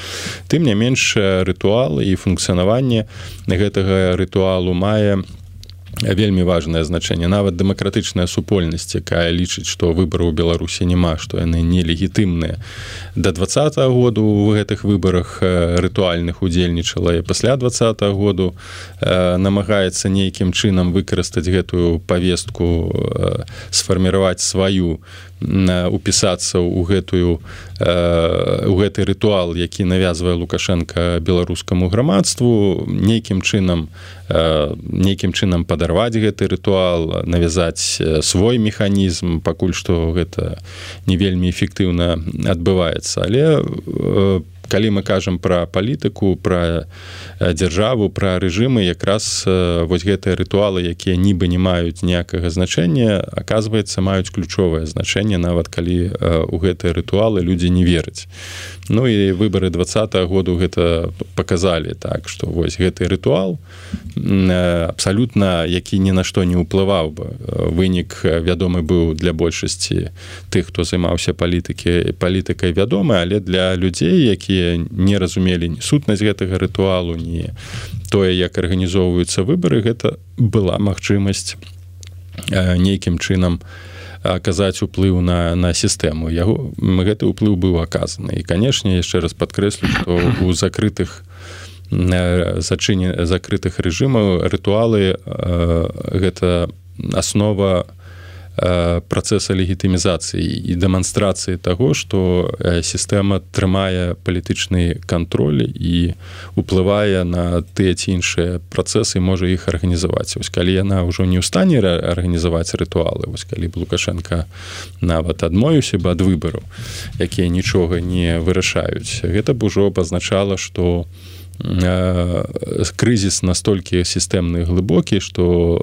тым не менш рытуал і функцыянаванне гэтага рытуалу мае у вельмі важное значение нават дэмакратычная супольнасць якая лічыць что выборы у беларусі няма что яны нелегітымныя. До двадца -го году в гэтых выборах рытуальных удзельнічала і пасля двадца -го году намагаецца нейкім чынам выкарыстаць гэтую повестку сфарміраваць сваю упісацца ў гэтую у гэты рытуал які навязвае лукашенко беларускаму грамадству нейкім чынам нейкім чынам падарваць гэты рытуал навязаць свой механізм пакуль што гэта не вельмі эфектыўна адбываецца. Але по калі мы кажам пра палітыку пра дзяржаву пра рэжымы якраз вось гэтыя рытуалы якія нібы не маюць ніякага значэння оказывается маюць ключовае значэнне нават калі у гэтыя рытуалы людзі не вераць Ну і выбары двадцатого году гэта показалі так что вось гэты рытуал абсалютна які ні на што не ўплываў бы. Вынік вядомы быў для большасці тых хто займаўся палітыкі палітыкай вядомы але для людзей якія не разумелі ні сутнасць гэтага рытуалу не тое як арганізоўваюцца выбары гэта была магчымасць нейкім чынам аказаць уплыў на на сістэму яго гэты ўплыў быў аказаны і канешне яшчэ раз падкрэслю што у закрытых зачыне закрытых рэжымаў рытуалы гэта аснова у працэса легітымізацыі і дэманстрацыі таго што сістэма трымае палітычны кантроль і уплывае на тыя ці іншыя працэсы можа іх арганізаваць вось калі яна ўжо не ў стане арганізаваць рытуалы вось калі б лукашенко нават адмовіўся бы ад выбараў якія нічога не вырашаюць гэта б ужо пазначала што у крызіс настолькі сістэмны глыбокі што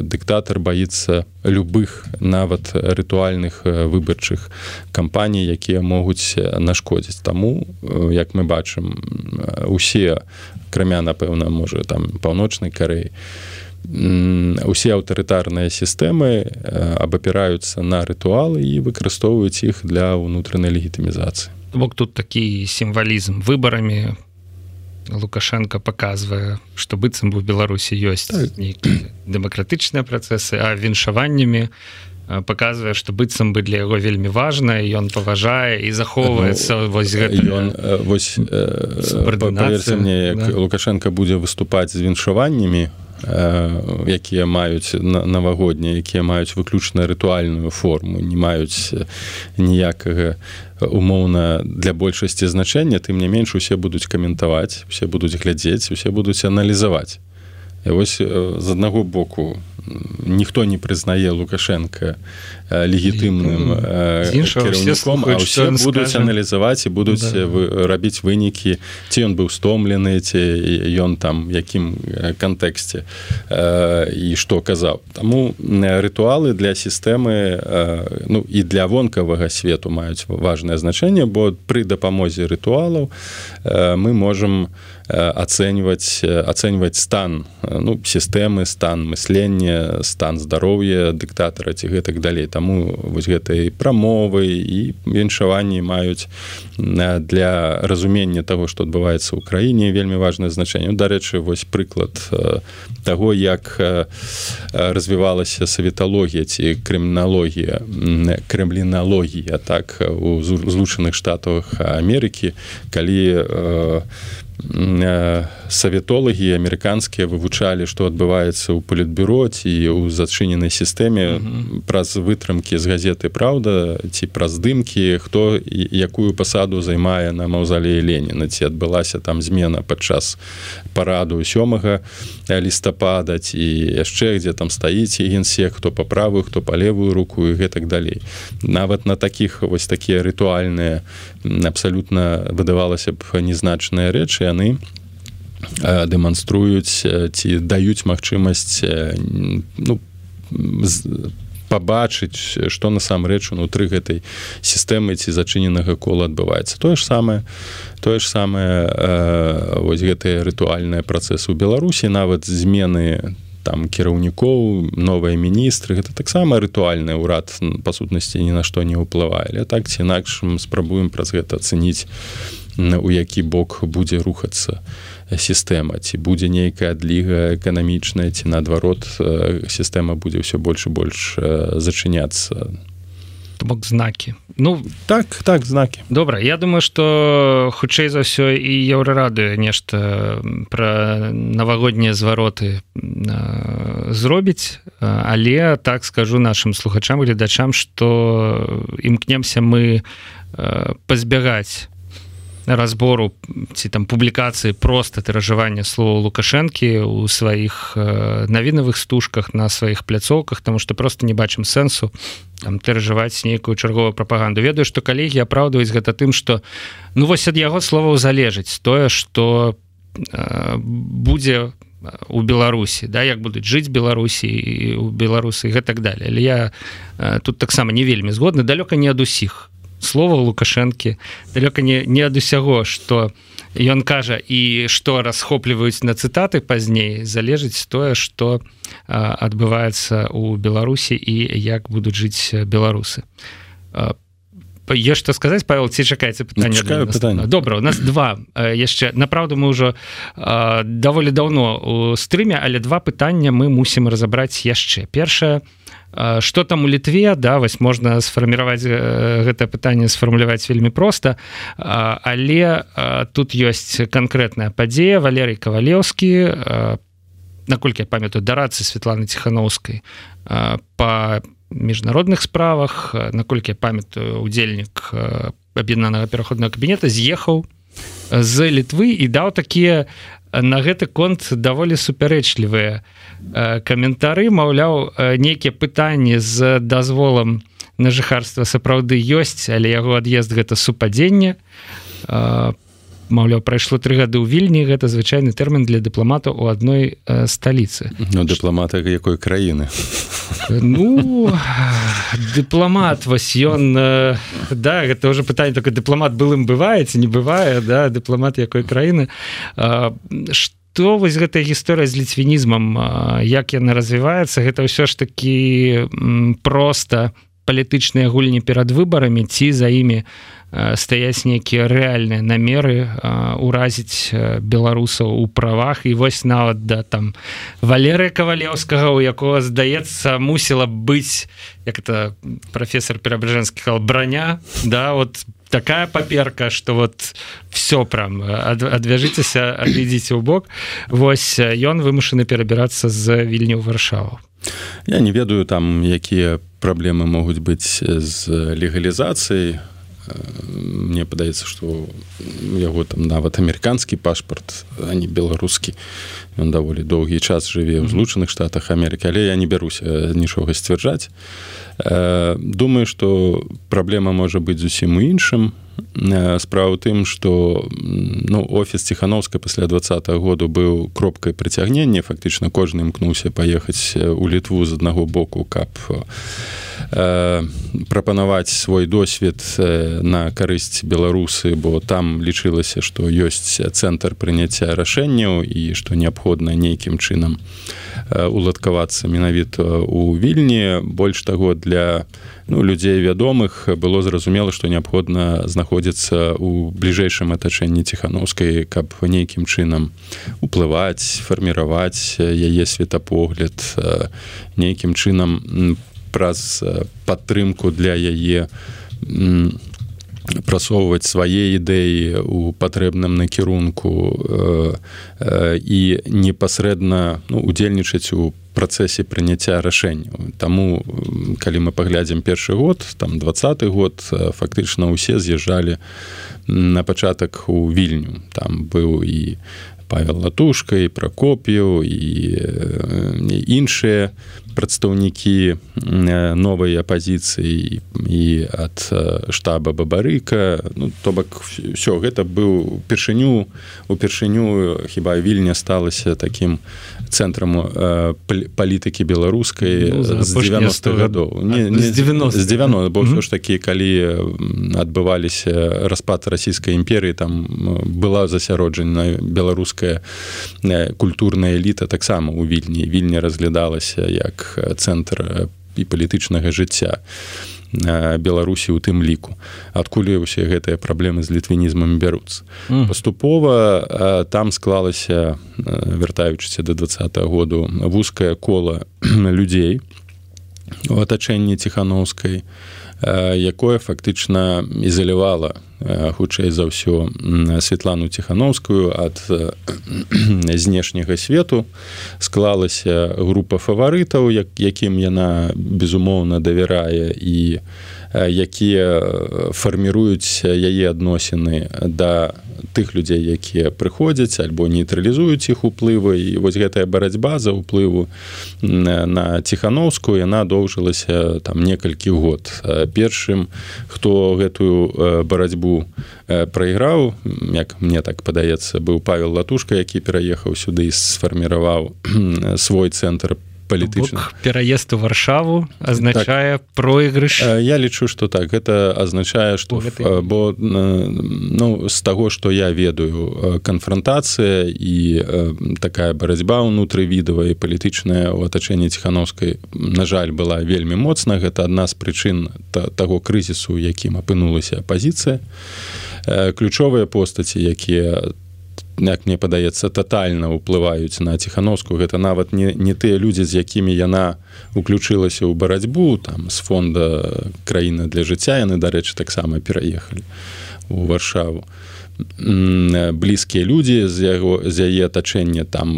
дыктатар баіцца любых нават рытуальных выбарчых кампаній якія могуць нашкодзіць. Таму як мы бачым усе крамя напэўна можа там паўночнай карэй усе аўтарытарныя сістэмы абапіраюцца на рытуалы і выкарыстоўваюць іх для ўнутранай легітымізацыі. Бок тут такі сімвалізм выбарамі по лукашенко показвае что быццам бы у беларусі ёсць так. дэмакратычныя працэсы а віншаваннямі показвае что быццам бы для яго вельмі важна ён паважае і захоўваецца ну, вось ён вось мне да. лукашенко будзе выступаць з віншаваннямі якія маюць навагоднія якія маюць выключна рытуальную форму не маюць ніякага умоўна для большасці значэння тым не менш усе будуць каментаваць усе будуць глядзець усе будуць аналізаваць. І вось з аднаго боку ніхто не прызнае лукашенко легітымным кіраўніком будуць аналізаваць і будуць да. рабіць вынікі ці ён быў стомлены ці ён там якім кантэксце і што казаў Таму рытуалы для сістэмы ну і для вонкавага свету маюць важнае значэнне бо пры дапамозе рытуалаў мы можемм ацэньваць ацэньваць стан ну сістэмы стан мыслення стан здароўя дыктатара ці гэтак далей таму вось гэтай прамовы і віншаванні маюць для разумення того што адбываецца ў краіне вельмі важное значэнне. Дарэчы вось прыклад таго як развівалася саветалогія ці крыміналогія крэмліналогія так у злучаных штатах Амерыкі калі у саветолагі амерыканскія вывучалі што адбываецца ў палітбюроці і ў зачыненай сістэме праз вытрымкі з газеты Праўда ці праз здымкі хто якую пасаду займае на маўзалеі Леніна ці адбылася там змена падчас параду сёмага лістапада ці яшчэ дзе там стаіць і генсек хто па правую хто па левую руку і гэтак далей. Нават на такіх вось такія рытуальныя абсалютна выдавалася б незначныя рэчы яны дэманструюць ці даюць магчымасць ну пабачыць што насамрэч унутры гэтай сістэмы ці зачыненага кола адбываецца. Тое ж самае тое ж самае вось гэтыя рытуальныя працэсы ў беларусі нават змены там кіраўнікоў новыя міністры гэта таксама рытуальны ўрад па сутнасці ні на што не ўплывае. Але так ці інакш спрабуем праз гэта ацэніць у які бок будзе рухацца сістэма. Ці будзе нейкая адліга эканамічная ці наадварот сістэма будзе ўсё больш і больш зачыняцца. Бок знакі. Ну так так знакі. добра я думаю что хутчэй за ўсё і еўрарадыё нешта про навагоднія звароты зробіць. Але так скажу нашим слухачам гледачам что імкнемся мы пазбягаць разбору ці там публікацыі просто тыражавання слова лукашэнкі у сваіх навінавых стужках на сваіх пляцоўках тому что просто не бачым сэнсу там тыражаваць нейкую чарговую прапаганду ведаю што калегі апраўдваюць гэта тым что ну вось ад яго словаў залежыць тое что э, будзе у беларусі да як будуць жыць беларусі у беларусы гэтак далее але я э, тут таксама не вельмі згодны далёка не ад усіх слова лукашэнкі. Далёка не не ад усяго что ён кажа і што расхопліваюць на цытаты пазней залежыць тое что адбываецца у беларусі і як будуць жыць беларусы. Е что сказаць павел ці чакаеце пытання добра у нас два яшчэ. Направду мы ўжо даволі даўно у стрыме але два пытання мы мусім разабраць яшчэ. Першае что там у літве да вось можна сфарміраваць гэтае пытанне сфармуляваць вельмі проста але тут ёсць канкрэтная падзея валерый кавалеўскі наколькі я памятаю дарацы Светланы ціхановскай по міжнародных справах. Наколькі я памятаю удзельнік аб'яднанага пераходнага кабінета з'ехаў з літвы і даў такія на гэты конт даволі супярэчлівыя каментары маўляў нейкія пытанні з дазволам на жыхарства сапраўды ёсць але яго ад'езд гэта супадзенне. По маўляў прайшло три гады ў вільні гэта звычайны тэрмін для дыпламата у адной э, сталіцы. Ну, дыпламата якой краіны? Ну дыпламат вось ён э, да гэта уже пытанне только дыпламат былым бываеце не бывае да дыпламат якой краіны. Что вось гэтая гісторыя з ліцвінізмам як яна развіваецца гэта ўсё ж такі просто палітычныя гульні перад выбарамі ці за імі стаяць нейкія рэальныя намеры уразіць беларусаў у правах. І вось нават да там валеры кавалеўскага у якога здаецца мусіла быць як это профессор перабражэнскі хал броня да вот такая паперка что вот все прям адвяжыцеся адведзіце ў бок. Вось ён вымушаны перабірацца з вільні ў варшаву. Я не ведаю там якія праблемы могуць быць з легалізацыяй мне падаецца что яго там нават амерыканскі пашпарт а не беларускі ён даволі доўгі час жыве ў злучаных штатах Амерыкі але я не бяруся нічога сцвярджаць думаю что праблема можа быць зусім у іншым справа тым что ну офіс ціхановска пасля двадцатого году быў кропкай прыцягнення фактычна кожны імкнуўся паехаць у літву з аднаго боку каб у Э, прапанаваць свой досвед на карысць беларусы бо там лічылася што ёсць цэнтр прыняцця рашэнняў і што неабходна нейкім чынам уладкавацца менавіта у вільні. Больш таго для ну, людзей вядомых было зразумела што неабходна знаходзіцца у бліжэйшым атачэнні ціхановскай каб нейкім чынам уплываць фарміраваць яе светапогляд нейкім чынам по праз падтрымку для яе прасоўваць свае ідэі у патрэбным накірунку э, э, і непасрэдна ну, удзельнічаць у працэсе прыняцця рашэнняў. Таму калі мы паглядзім першы год там двадцаты год фактычна ўсе з'язджалі на пачатак у вільню. Там быў і павел латушка і пракопію і іншыя прадстаўнікі новай апазіцыі і ад штаба бабарыка. Ну, то бок все гэта быў упершыню упершыню хіба вільня сталася таким цэнтрам палітыкі беларускай ну, з 90 гадоў. не, не, з 90 з 90 бо ўсё ж такі калі адбываліся распад расійскай імперыі там была засяроджана беларуская культурная эліта таксама у вільні. Вільня разглядалася як цэнтр і палітычнага жыцця беларусі у тым ліку. Адкуль усе гэтыя праблемы з літвінізмам бяруцца? Mm. паступова там склалася вяртаючыся до два -го году вузкае кола людзей у атачэнні ціхановскай якое фактычна ізалявала хутчэй за ўсё Светлану ціхановскую ад знешняга свету. Склалася група фаварытаў як якім яна безумоўна давярае і якія фарміруюць яе адносіны да тых людзей якія прыходзяць альбо нейтралізуюць іх уплывы і вось гэтая барацьба за ўплыву на ціхановскую яна доўжылася там некалькі год. Першым хто гэтую барацьбу прайграў як мне так падаецца быў павел латушка які пераехаў сюды і сфарміраваў свой цэнтр по палітычных пераезд у варшаву азначае так. проигрыш. Я лічу что так. Гэта азначае что гэта... бо ну з таго что я ведаю канфронтацыя і такая барацьба ўнутры відава і палітычная у атачэнні ціхановскай на жаль была вельмі моцна гэта адна з прычын таго крызісу якім апынулася апозіцыя ключовыя постаці якія там як мне падаецца тотальна ўплываюць на ціхановскую. Гэта нават не, не тыя людзі з якімі яна уключылася ў барацьбу там з фонда краіны для жыцця яны дарэчы таксама пераехалі у варшаву. Блізкія людзі з яго з яе атачэння там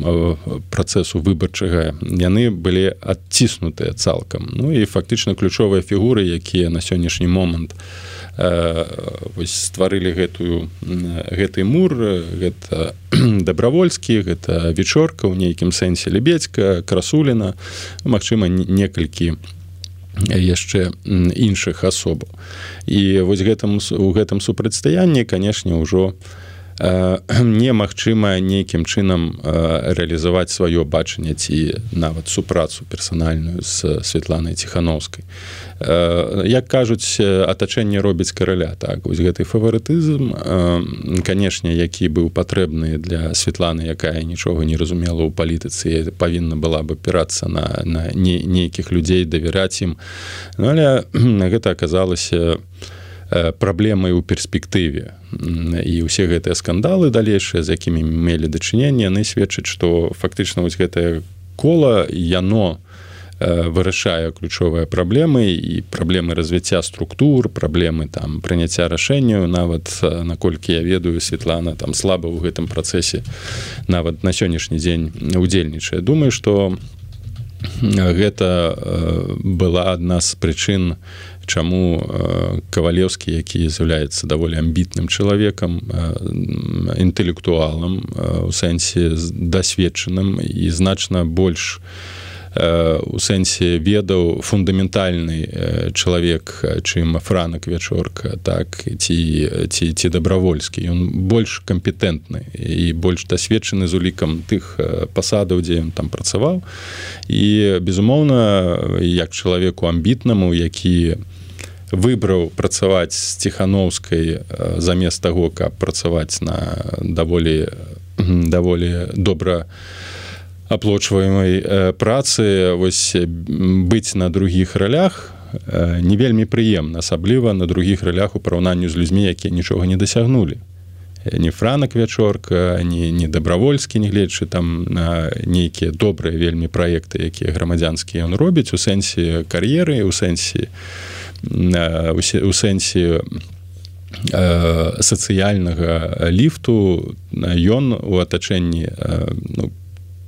працэсу выбарчага яны былі адціснутыя цалкам. Ну і фактычна ключовыя фігуры якія на сённяшні момант у вось стварылі гэтую гэты мур гэта дабравольскі гэта вечорка ў нейкім сэнсе лебедзька красуліна Мачыма некалькі яшчэ іншых асобаў і вось гэтым у гэтым супрацьстаянні канешне ўжо немагчыма нейкім чынам рэалізаваць сваё бачанне ці нават супрацу персанальную з Светланай ціхановскай як кажуць атачэнне робіць караля так вось гэты фаварытызм канешне які быў патрэбны для Светланы якая нічога не разумела ў палітыцы павінна была бы апірацца на, на не, нейкіх людзей давяраць ім. Ну, але гэта аказалася праблемай у перспектыве. І ўсе гэтыя скандалы далейшыя з якімі мелі дачыненне яны сведчаць што фактычна вось гэтае кола яно у вырашае ключовыя праблемы і праблемы развіцця структур праблемы там прыняцця рашэнняў. Нават наколькі я ведаю Светлана там слаба ў гэтым працэсе нават на сённяшні дзень удзельнічае. Думаю что гэта была адна з прычын чаму кавалеўскі які з'яўляецца даволі амбітным чалавекам інтэлектуалам у сэнсе дасведчаным і значна больш у у сэнсе ведаў фундаментальны чалавек чым франак вячорка так ці ці ці дабравольскі. Ён больш кампетэнтны і больш дасведчаны з улікам тых пасадаў дзе ён там працаваў. І безумоўна як чалавеку амбітнаму які выбраў працаваць з ціхановскай замест таго каб працаваць на даволі даволі добра на аплочваемай э, працы вось быць на другіх ралях э, не вельмі прыемна асабліва на другіх ралях у параўнанню з людзьмі якія нічога не дасягнулі. Не франак вячорка не не дабравольскі не гледчы там на нейкія добрыя вельмі праекты якія грамадзянскія ён робіць у сэнсе кар'еры у сэнсе у сэнсе сацыяльнага ліфту ён у атачэнні ну,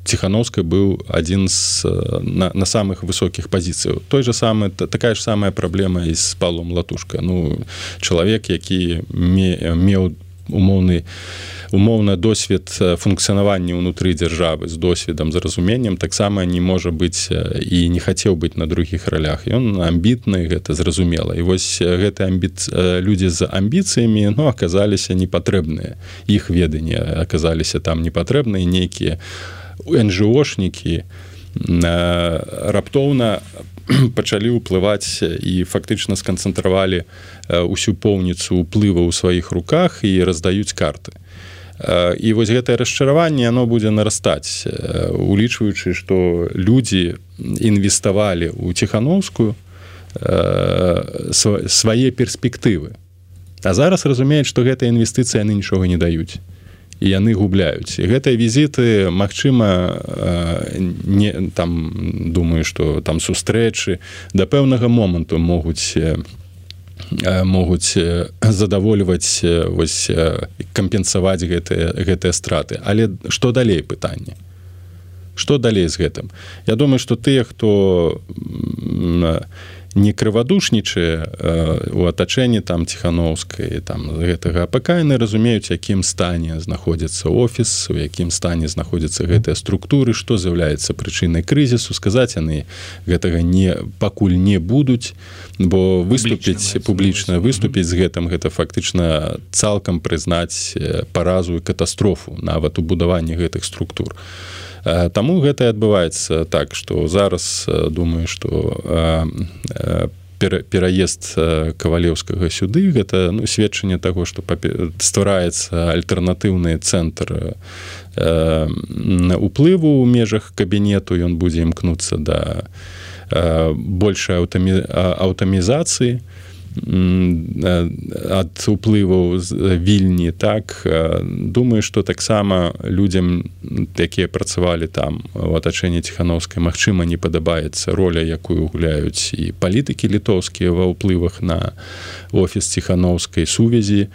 ціхановскай быў адзін з на, на самых высокіх пазіцыяў той же самы такая ж самая праблема і з палом латушка ну чалавек які меў умоўны умоўна досвед функцыянавання ўнутры дзяржавы з досведам з разуменнем таксама не можа быць і не хацеў быць на другіх ралях. Ён амбітны гэта зразумела. І вось гэты амбіт людзі з амбіцыямі ну аказаліся непатрэбныя. Іх веданні аказаліся там непатрэбныя нейкія у нжошнікі раптоўна пачалі ўплываць і фактычна сканцэнтравалі ўсю поўніцу ўплыва ў сваіх руках і раздаюць карты. І вось гэтае расчараванне оно будзе нарастаць, улічваючы, што людзі інвеставалі ў ціхановскую свае перспектывы. А зараз разумеюць, што гэтыя інвестыцыі яны нічога не даюць яны губляюць. І гэтыя візіты Мачыма не там думаю что там сустрэчы да пэўнага моманту могуць могуць задавольваць вось кампенсаваць гэтыя гэтыя страты. Але што далей пытанне? Что далей з гэтым? Я думаю что тыя хто не крывадушнічае э, у атачэнні там ціхановскай там гэтага. Апакаяны разумеюць якім стане знаходзіцца офіс у якім стане знаходзяцца гэтыя структуры што з'яўляецца прычынай крызісу. Сказаць яны гэтага не пакуль не будуць бо выступіць публічна выступіць з гэтым гэта фактычна цалкам прызнаць э, паразу і катастрофу нават у будаванні гэтых структур. а Таму гэта адбываецца так што зараз думаю што пераезд кавалеўскага сюды гэта ну, сведчанне таго што ствараецца альтэрнатыўны цэнтр уплыву ў межах кабінету. Ён будзе імкнуцца да большай аўтамізацыі ад уплываў вільні так. Думаю что таксама людям якія працавалі там у атачэнні ціхановскай Мачыма не падабаецца роля якую гуляюць і палітыкі літоўскія ва ўплывах на офіс ціхановскай сувязі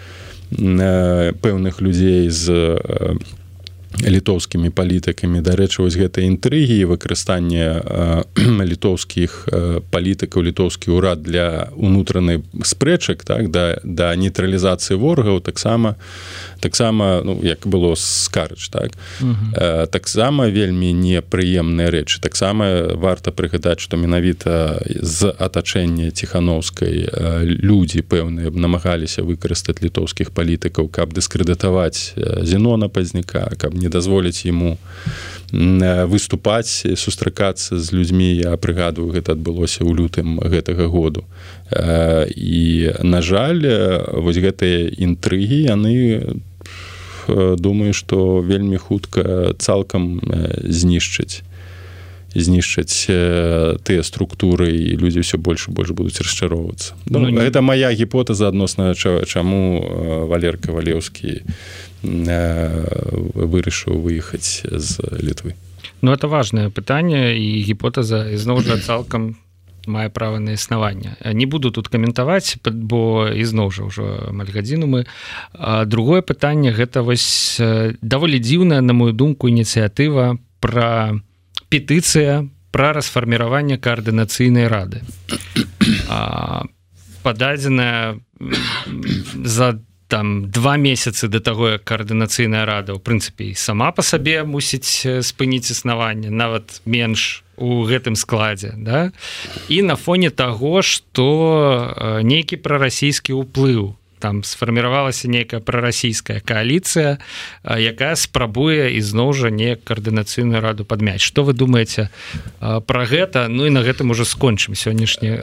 пэўных людзей з літоўскімі палітыкамі. Дарэчы вось гэтай інтрыгі і выкарыстанне літоўскіх палітыкаў літоўскі ўрад для унутранай спрэчак так да да нейтралізацыі ворагаў таксама таксама ну як было скарыч так? Таксама вельмі непрыемныя рэчы таксама варта прыгадаць што менавіта з атачэння ціхановскай людзі пэўныя намагаліся выкарыстаць літоўскіх палітыкаў каб дыскрэдытаваць зенона пазняка каб не дазволіць ему выступаць сустракацца з людзьмі. Я прыгадываю гэта адбылося ў лютым гэтага году. І на жаль вось гэтыя інтрыгі яны думаю што вельмі хутка цалкам знішчыць знішчаць тыя структуры і людзі ўсё больш больш будуць расчароўвацца. Ну, ну, гэта моя гіпотэза адносна чаму валерка валеўскі вырашыў выехаць з літвы. Ну это важное пытанне і гіпотэза ізноў жа цалкам мае права на існаванне. Не буду тут каментаваць бо ізноў жа ўжо маль гадзіну мы. Другое пытанне гэта вось даволі дзіўная на мою думку ініцыятыва про петыцыя пра расфарміраванне каардынацыйнай рады. Пададзеная за там два месяцы до таго як каардынацыйная рада ў прынцыпе сама по сабе мусіць спыніць існаванне нават менш у гэтым складзе да? І на фоне таго что нейкі прарасійскі ўплыў там сфарміравалася нейкая прарасійская коаліцыя якая спрабуе ізноў жа не каардынацыйную раду падмяць. Что вы думаете про гэта? Ну і на гэтым уже скончым сённяшні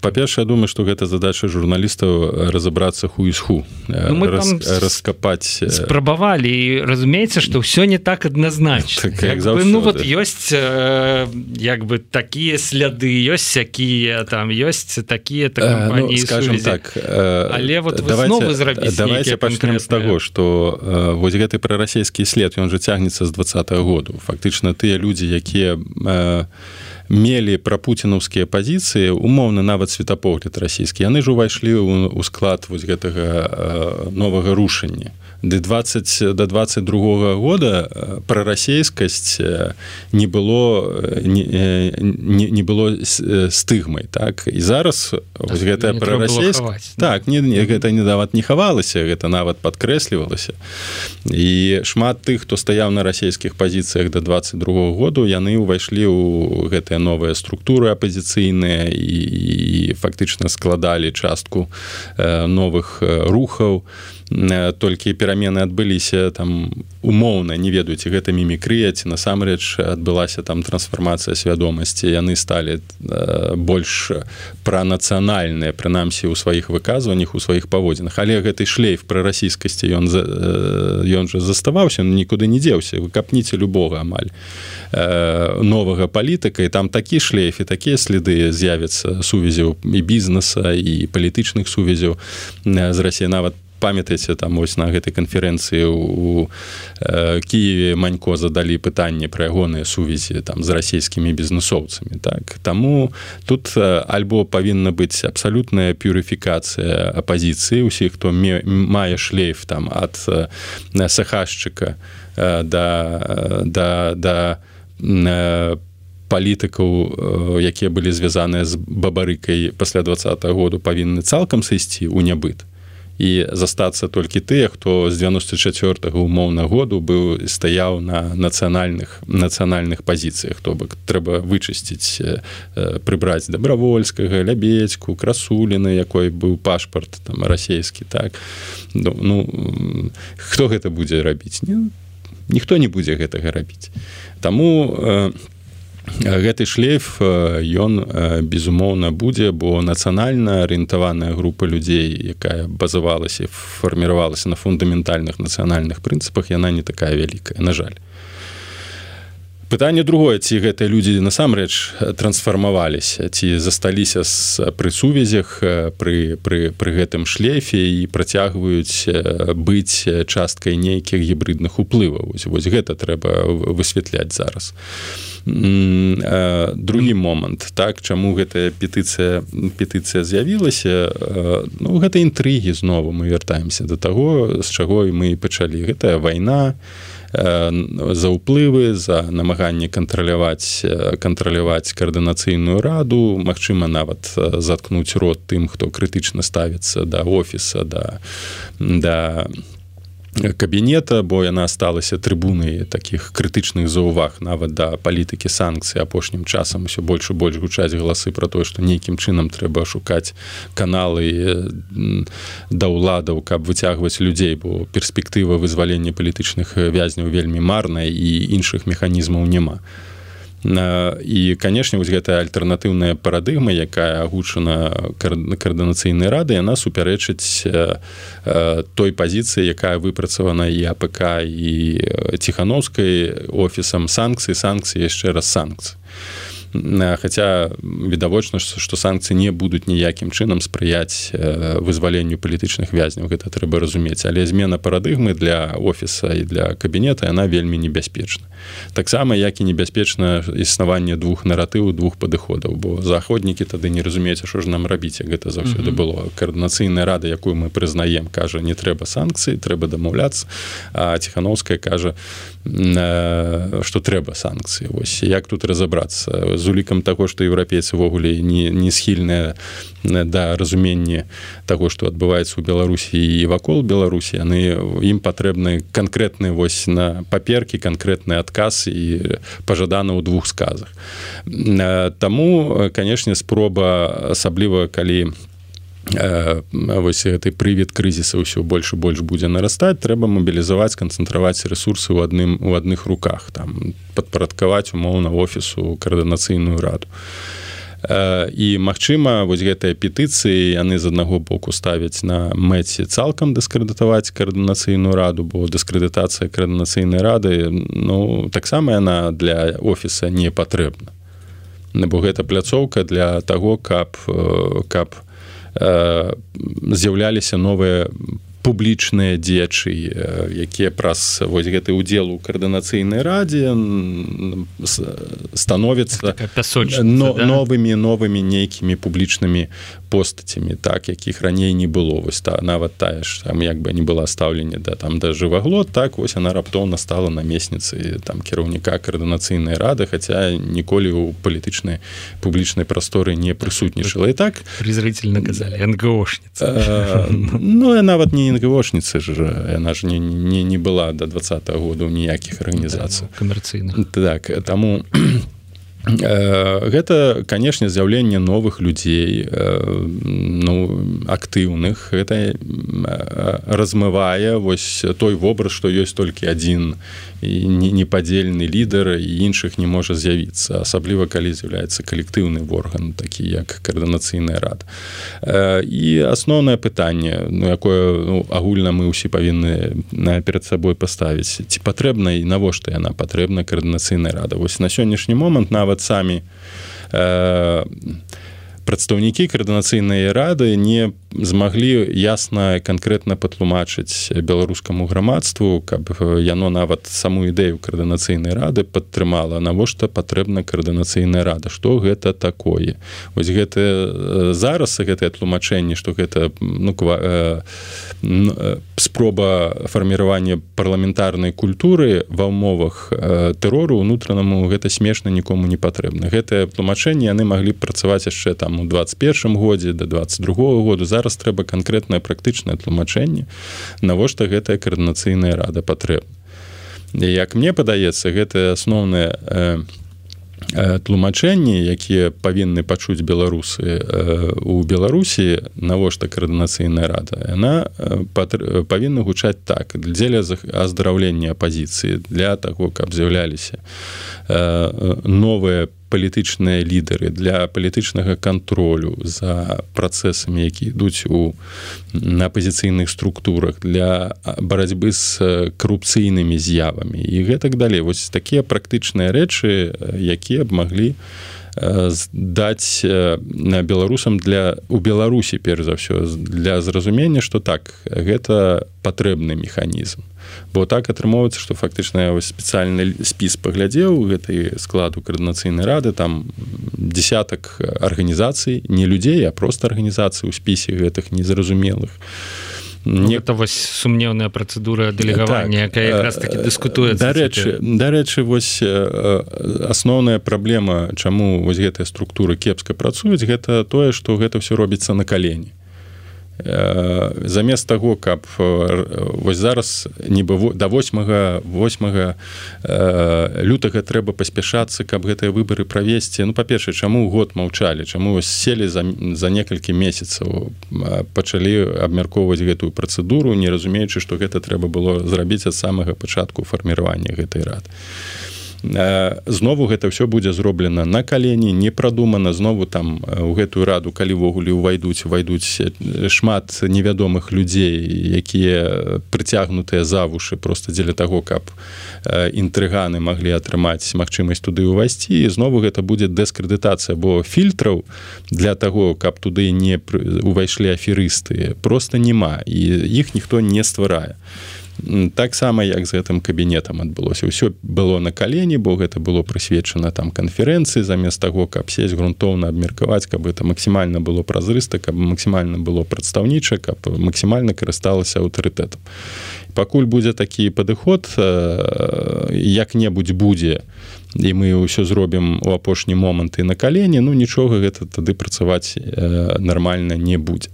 па-першае думаю что гэта задача журналістаў разобрацца ху ісху ну, Рас, раскапаць спрабавалі і разумеецца что ўсё не так адназначна. Так, ну вот ёсць як бы такія сляды ёсць якія там ёсць такія ну, скажем так але вот давайте, давайте пачнем з таго что э, вось гэты прарасійскі след ён же цягнецца з двадцатого году фактычна тыя людзі якія э, мелі пра пуцінаўскія пазіцыі умоўна нават светапогляд расійскі яны ж увайшлі ў склад вось гэтага новага рушання ды 20 до 22 года э, прарасейскасць э, не было э, не, не, не было стыгмай так? І зараз так, гэтая прарасейск так не, не гэта не дават не хавалася гэта нават падкрэслівалася. І шмат тых хто стаяў на расійскіх пазіцыях до 22 году яны ўвайшлі ў гэтыя новыя структуры апозіцыйныя і, і фактычна складалі частку новых рухаў. і толькі перамены адбыліся там умоўна не ведаюце гэта мімікрыя ці насамрэч адбылася там трансфармацыя свядомасці яны сталі э, больш пранацыянальныя прынамсі ў сваіх выказваннях у сваіх паводзінах але гэты шлейф пра расійскасці ён за э, ён жа заставаўся нікуды не дзеўся вы капніце любога амаль новага палітыка і там такі шлейф і такія следы з'явяцца сувязяў і бізнеса і палітычных сувязяў з рассіі нават по памятаеце там ось на гэтай канферэнцыі у э, Киеве манько задалі пытанне пра ягоныя сувязі там з расійскімі бізнесоўцамі так? Таму тут э, альбо павінна быць абсалютная пюрыфікацыя апозіцыі усіх хто мае шлейф там ад э, сахашчыка э, да да да по палітыкаў якія былі звязаныя з бабарыкай пасля два -го году павінны цалкам сысці ў нябыт і застацца толькі тыя хто з 94 умоўна году быў стаяў на нацыянальных нацыянальных пазіцыях. То бок трэба вычысціць прыбраць добровольскага лябедзьку красуліны якой быў пашпарт там расійскі так. Ну, ну хто гэта будзе рабіць? Ніхто не будзе гэтага рабіць. Таму у гэты шлейф ён безумоўна будзе бо нацыянальна арыентаваная група людзей якая базавалася фарміравалася на фундаментальных нацыянальных прынцыпах яна не такая вялікая на жаль пытанне другое ці гэтыя людзі насамрэч трансфармаваліся ці засталіся з пры сувязях пры пры пры гэтым шлейфе і працягваюць быць часткай нейкіх гібридных уплываў. Вось, гэта трэба высвятляць зараз. Другі момант так чаму гэтая петыцыя петыцыя з'явілася? Ну гэта інтрыгі знову мы вяртаемся до таго з чаго мы пачалі. Гэтая вайна і за ўплывы за намаганне кантраляваць кантраляваць каардынацыйную раду. Мачыма нават заткнуць рот тым хто крытычна ставіцца да офіса да да кабінета бо яна сталася трыбунай таких крытычных заўваг нават да палітыкі санкцыі апошнім часам усё больш і больш гучаць галасы про тое што нейкім чынам трэба шукаць каналы да ўладаў каб выцягваць людзей бо перспектыва вызвалення палітычных вязняў вельмі марная і іншых механізмаў няма. то і канешне вось гэтая альтэрнатыўная парадыгма якая агучана каардынацыйнай рады яна супярэчыць той пазіцыі якая выпрацавана і апк і ціхановскай офісам. Санкцыі санкцыі яшчэ раз санкцыі Хаця відавочна, што санкцыі не будуць ніякім чынам спрыяць вызваленню палітычных вязняў. Гэта трэба разумець, але змена парадыгмы для офіса і для кабінета яна вельмі небяспечна. Таксама як і небяспечна існаванне двух наратываў двух падыходаў, бо заходнікі тады не разумеюць, що ж нам рабіць, гэта заўсёды было. Каардынацыйная рада, якую мы прызнаем, кажа, не трэба санкцыі, трэба дамаўляцца. А ціхановская кажа, што трэба санкцыі. Вось як тут разабрацца з улікам таго што еўрапейцы увогуле не, не схільныя да разумення таго што адбываецца ў беларусі і вакол беларусі яны ім патрэбны канкрэтны вось на паперкі канкрэтны адказ і пажадана ў двух сказах. Таму канешне спроба асабліва калі вось гэты прывід крызіса ўсё больш і больш будзе нарастаць трэба мабілізаваць канцэнтраваць ресурсы ў адным у адных руках там падпарадкаваць умоўна офісу каардынацыйную раду. І магчыма вось гэтыя петыцыі яны з аднаго боку ставяць на мэце цалкам дыскрэдытаваць каардынацыйную раду бо дыскрэдытацыя каардынацыйнай рады ну таксама яна для офіса не патрэбна. Бо гэта пляцоўка для таго каб каб у з'яўляліся новыя публічныя дзечы якія праз вось гэты удзел у каардынацыйнай радзе становятся но, да? новымі новымі нейкімі публічнымі постацямі так якіх раней не было вось та нават тая ж там як бы не была стаўленне да там да жываглот так вось она раптоўна стала намесніцай там кіраўніка каардынацыйнай рады хаця ніколі у палітычнай публічнай прасторы не прысутнічала. І так презрительно казалі нгошніца. Ну я нават не нгошніцы ж яна ж не не не была до два -го года ніякіх арганізацый. Камерцыйных. Так таму гэта канешне з'яўленне новых людзей ну актыўных. Гэта размывае вось той вобраз што ёсць толькі адзін непадзельны лідар і іншых не можа з'явіцца асабліва калі з'яўляецца калектыўны орган такі як каардынацыйная рад. І асноўнае пытанне ну якое ну, агульна мы ўсе павінны на перад сабой паставіць ці патрэбна і навошта яна патрэбна каардынацыйная рада вось на сённяшні момант нават самі э, прадстаўнікі каардынацыйнай рады не змаглі ясна канкрэтна патлумачыць беларускаму грамадству каб яно нават саму ідэю каардынацыйнай рады падтрымала. Навошта патрэбна каардынацыйная рада? Што гэта такое? Вось гэта зараз гэтае тлумачэнне што гэта ну ква, э, спроба фарміравання парламентарнай культуры ва ўмовах тэрору унутранаму гэта смешна нікому не патрэбна. Гэтае тлумачэнне яны маглі працаваць яшчэ там у 21 годзе до 22 -го году зараз трэба канкрэтнае практычнае тлумачэнне навошта гэтая каардынацыйная рада патрэбна. Як мне падаецца гэта асноўная э, тлумачэнні якія павінны пачуць беларусы у беларусі навошта каардынацыйная рада? Яна павінна гучаць так дзеля аздараўлення апозіцыі для таго каб з'яўляліся новыя палітычныя лідары для палітычнага кантролю за працэсамі які ідуць у на апозіцыйных структурах для барацьбы з карупцыйнымі з'явамі. І гэтак далей. Вось такія практычныя рэчы якія б маглі даць на беларусам для у беларусі перш за ўсё для зразумення что так гэта патрэбны механізм. Бо так атрымоўваецца што фактычна спецыяльны спіс паглядзеў гэтай складу каардынацыйнай рады там десятак арганізацый не людзей а просто арганізацыі ў спісе гэтых незразумелых не ну, это вось сумнеўная працэдура дэлегавання так, якая якраз таки дыскутуе дарэчы дарэчы вось асноўная праблема чаму вось гэтыя структуры кепска працуюць гэта тое што гэта все робіцца на калені. Э, замест таго каб э, вось зараз нібы да 8 8 лютага трэба паспяшацца каб гэтыя выбары правесці. Ну па-першае чаму год маўчалі чаму селі за, за некалькі месяцаў пачалі абмяркоўваць гэтую працэдуру не разумеючы што гэта трэба было зрабіць ад самага пачатку фарміравання гэтай рад знову гэта ўсё будзе зроблена на калені не прадумана знову там у гэтую раду калі ввогуле увайдуць шмат невядомых людзей якія прыцягнутыя завушы просто дзеля таго каб інтрыганы маглі атрымаць магчымасць туды ўвайсці. І знову гэта будзе дэскрэдытацыя бо фільтраў для таго каб туды не увайшлі аферысты просто няма і іх ніхто не стварае. і таксама як з гэтым кабінетам адбылося. Ўсё было на калені бо гэта было прысвечана там канферэнцыі замест таго каб сесть грунтоўна абмеркаваць каб это максімальна было празрыста каб максімальна было прадстаўніча каб максімальна карысталася аўтарытэтам. Пакуль будзе такі падыход як-небудзь будзе і мы ўсё зробім у апошні момант і на калені ну нічога гэта тады працаваць нармальна не будзе.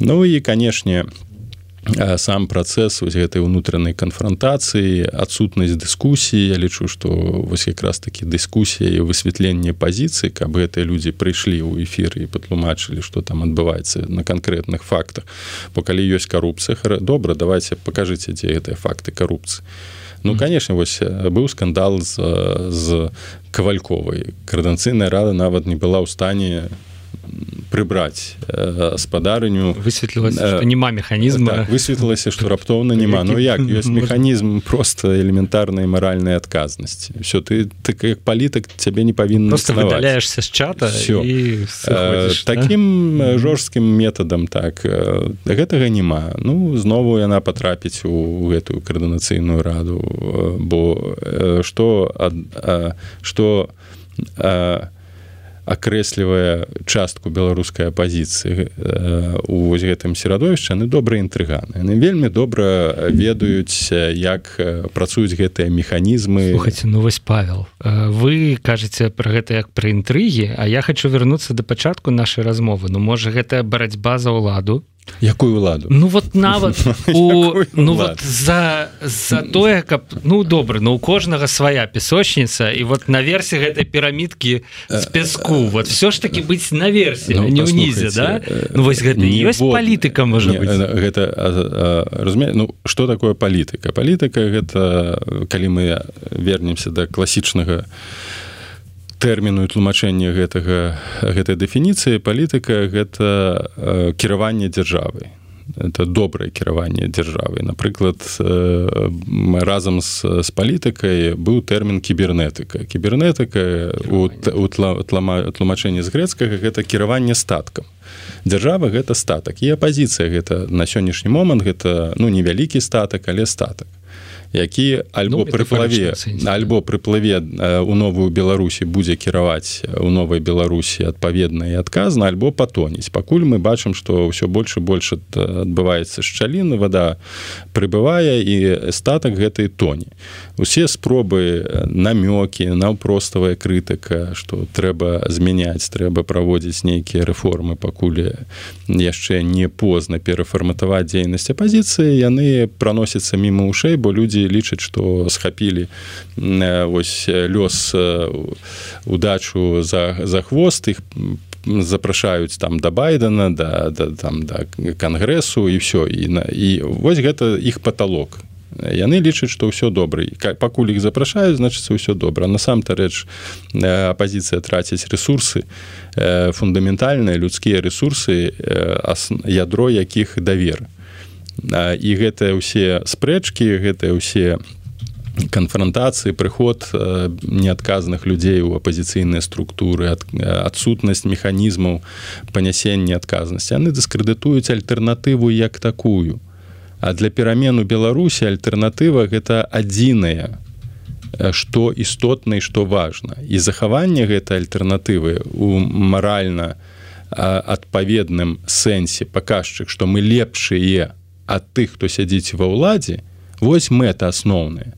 Ну і канешне у сам працэс вось гэтай унутранай канфронтацыі адсутнасць дыскусіі я лічу што вось якраз такі дыскусія і высвятленне пазіцыі каб гэтыя людзі прыйшлі ў эфіры і патлумачылі што там адбываецца на канкрэтных фактах. Бо калі ёсць карупцыя добра давайте покажыце дзе гэтыя факты карупцыі ну конечно вось быў скандал з з кавальковай карданцыйная рада нават не была ў стане прыбраць спадарыню высветлілася няма механізма так, высветлілася што раптоўна няма Ну як ёсць механізм просто элементарнай маральнай адказнасці все ты так як палітык цябе не павінна выдаляешься з чата таким жорсткім метадам так гэтага няма Ну знову яна патрапіць у гэтую каардынацыйную раду бо что что а акрэслівае частку беларускай апозіцыі у вось гэтым серадовішча яны добрыя інтрыганы. Яны вельмі добра ведаюць як працуюць гэтыя механізмы. Слухайте, ну вось павел вы кажаце про гэта як пра інтрыгі А я хочу вернуться до пачатку нашай размовы. Ну можа гэтая барацьба за ўладу якую ладу ну вот нават у, ну вот за за тое каб ну добры но ну, у кожнага свая песочница і вот на версе гэтай пірамідкі з песку. вот все ж таки быць на версе ну, не ўнізе да? ну, вось гэта ёсць палітыка можа не, гэта разуме ну что такое палітыка палітыка гэта калі мы вернемся до класічнага тэрміну тлумачэння гэтага гэтай дэфініцыі палітыка гэта э, кіраванне дзяржавы это добрае кіраванне дзяржавы напрыклад э, разам з, з палітыкай быў тэрмін кібернетыка. Кібернетыка у, у тлумачэнні з грецкага гэта кіраванне статкам. Дзяржава гэта статак. І апозіцыя гэта на сённяшні момант гэта ну невялікі статак але статак які альбо ну, прыплаве альбо прыплыве у новую беларусі будзе кіраваць у новай беларусі адпаведна і адказна альбо патоніць. Пакуль мы бачым што ўсё больш і больш адбываецца шчаліны вода прыбывае і статак гэтай тоні. Усе спробы намёкі наўпроставая крытыка што трэба змяняць трэба праводзіць нейкія рэформы пакуль яшчэ не позна перафарматаваць дзейнасць апозіцыі яны праносяцца мімо ушэй бо людзі лічаць што схапілі вось лёс удачу за за хвост іх запрашаюць там да байдена да, да там да кангрэсу і все і на і вось гэта іх паталок яны лічаць што ўсё добра. Пакуль іх запрашаюць значыцца ўсё добра. Насам-то рэч апозіцыя траціць ресурсы фундаментальныя людскія ресурсы ядро якіх давер і гэтыя ўсе спрэчкі гэтыя ўсе канфронтацыі прыход неадказных людзей у апозіцыйныя структуры адсутнасць механізмаў панясення адказнасці. Яны дыскрэдытуюць альтэрнатыву як такую. А для перамену беларусі альтэрнатыва гэта адзіная што істотна і што важна. І захаванне гэтай альтэрнатывы у маральна адпаведным сэнсе паказчык што мы лепшыя ад тых хто сядзіць ва ўладзе вось мэта асноўная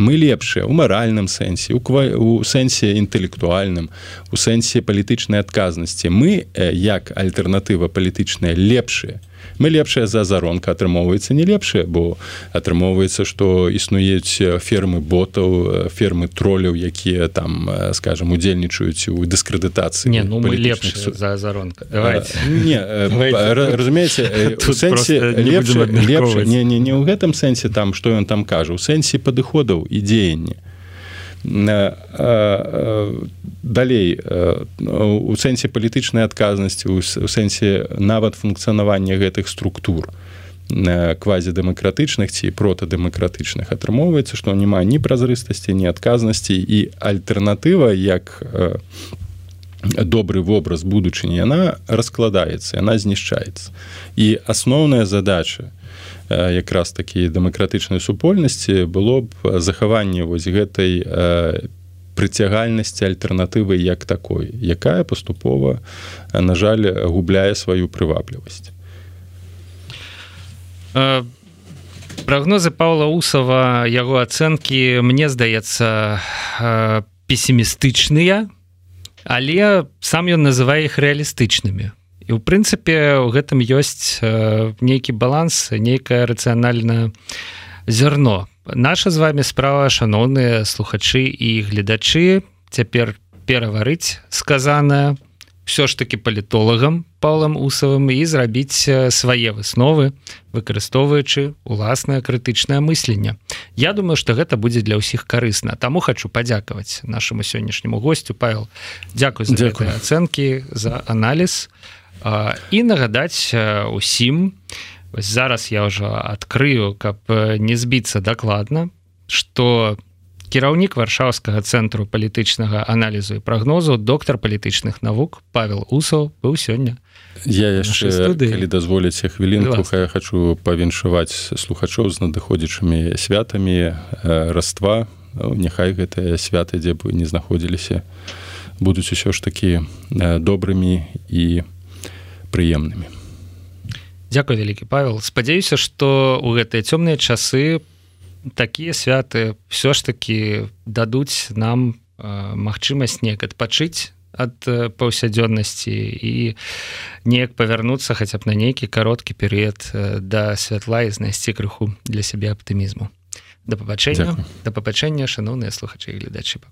мы лепшыя у маральным сэнсе у, ква... у сэнсе інтэлектуальным у сэнсе палітычнай адказнасці мы як альтэрнатыва палітычная лепшая мы лепшая за заронка атрымоўваецца не лепшая бо атрымоўваецца што існуюць фермы ботаў фермы троляў якія там скажем удзельнічаюць у дыскрэдытацыі не ну мы лепш за заронка. Не разумееце сэнсе не не не ў гэтым сэнсе там што ён там кажа. У сэнсе падыходаў і дзеяння далей у сэнсе палітычнай адказнасці у сэнсе нават функцыянавання гэтых структур квазідэмакратычных ці протадэмакратычных атрымоўваецца што няма ні празрыстасці ні адказнасці. І альтэрнатыва як добры вобраз будучыні яна раскладаецца яна знішчаецца. І асноўная задача якраз такі дэмакратычнай супольнасці было б захаванне вось гэтай прыцягальнасці альтэрнатывы як такой якая паступова на жаль губляе сваю прываблівасць. Прогнозы павла усова яго ацэнкі мне здаецца песімістычныя але сам ён называе іх рэалістычнымі і ў прынцыпе у гэтым ёсць э, нейкі баланс нейкае рацыянальна зерно. Наша з вами справа шаноўныя слухачы і гледачы цяпер пераварыць сказанае все ж таки палітолагам палам усавым і зрабіць свае высновы выкарыстоўваючы уласнае крытычнае мысленне. Я думаю что гэта будзе для ўсіх карысна. Таму хочу падзякаваць нашаму сённяшняму гостю. Павел Дякую за ацэнкі за аналіз. і нагадаць усім зараз я ўжо адкрыю каб не збіцца дакладна что кіраўнік варшаўскага цэнтру палітычнага аналізу і прагнозу доктар палітычных навук павел усаў быў сёння я яшчэ калі дазволіць хвілінку я хочу павіншаваць слухачоў з надыходзячымі святамі раства. Няхай гэтыя святы дзе бы не знаходзіліся будуць усё ж такі добрымі і прыемнымі. Дякую вялікі павел. Спадзяюся што у гэтыя цёмныя часы такія святы все ж таки дадуць нам магчымасць неяк адпачыць ад паўсядзённасці і неяк павярнуцца хаця б на нейкі кароткі перыяд да святла і знайсці крыху для сябе аптымізму. Да пабачэння. Да пабачэння шаноўныя слухачы гледачы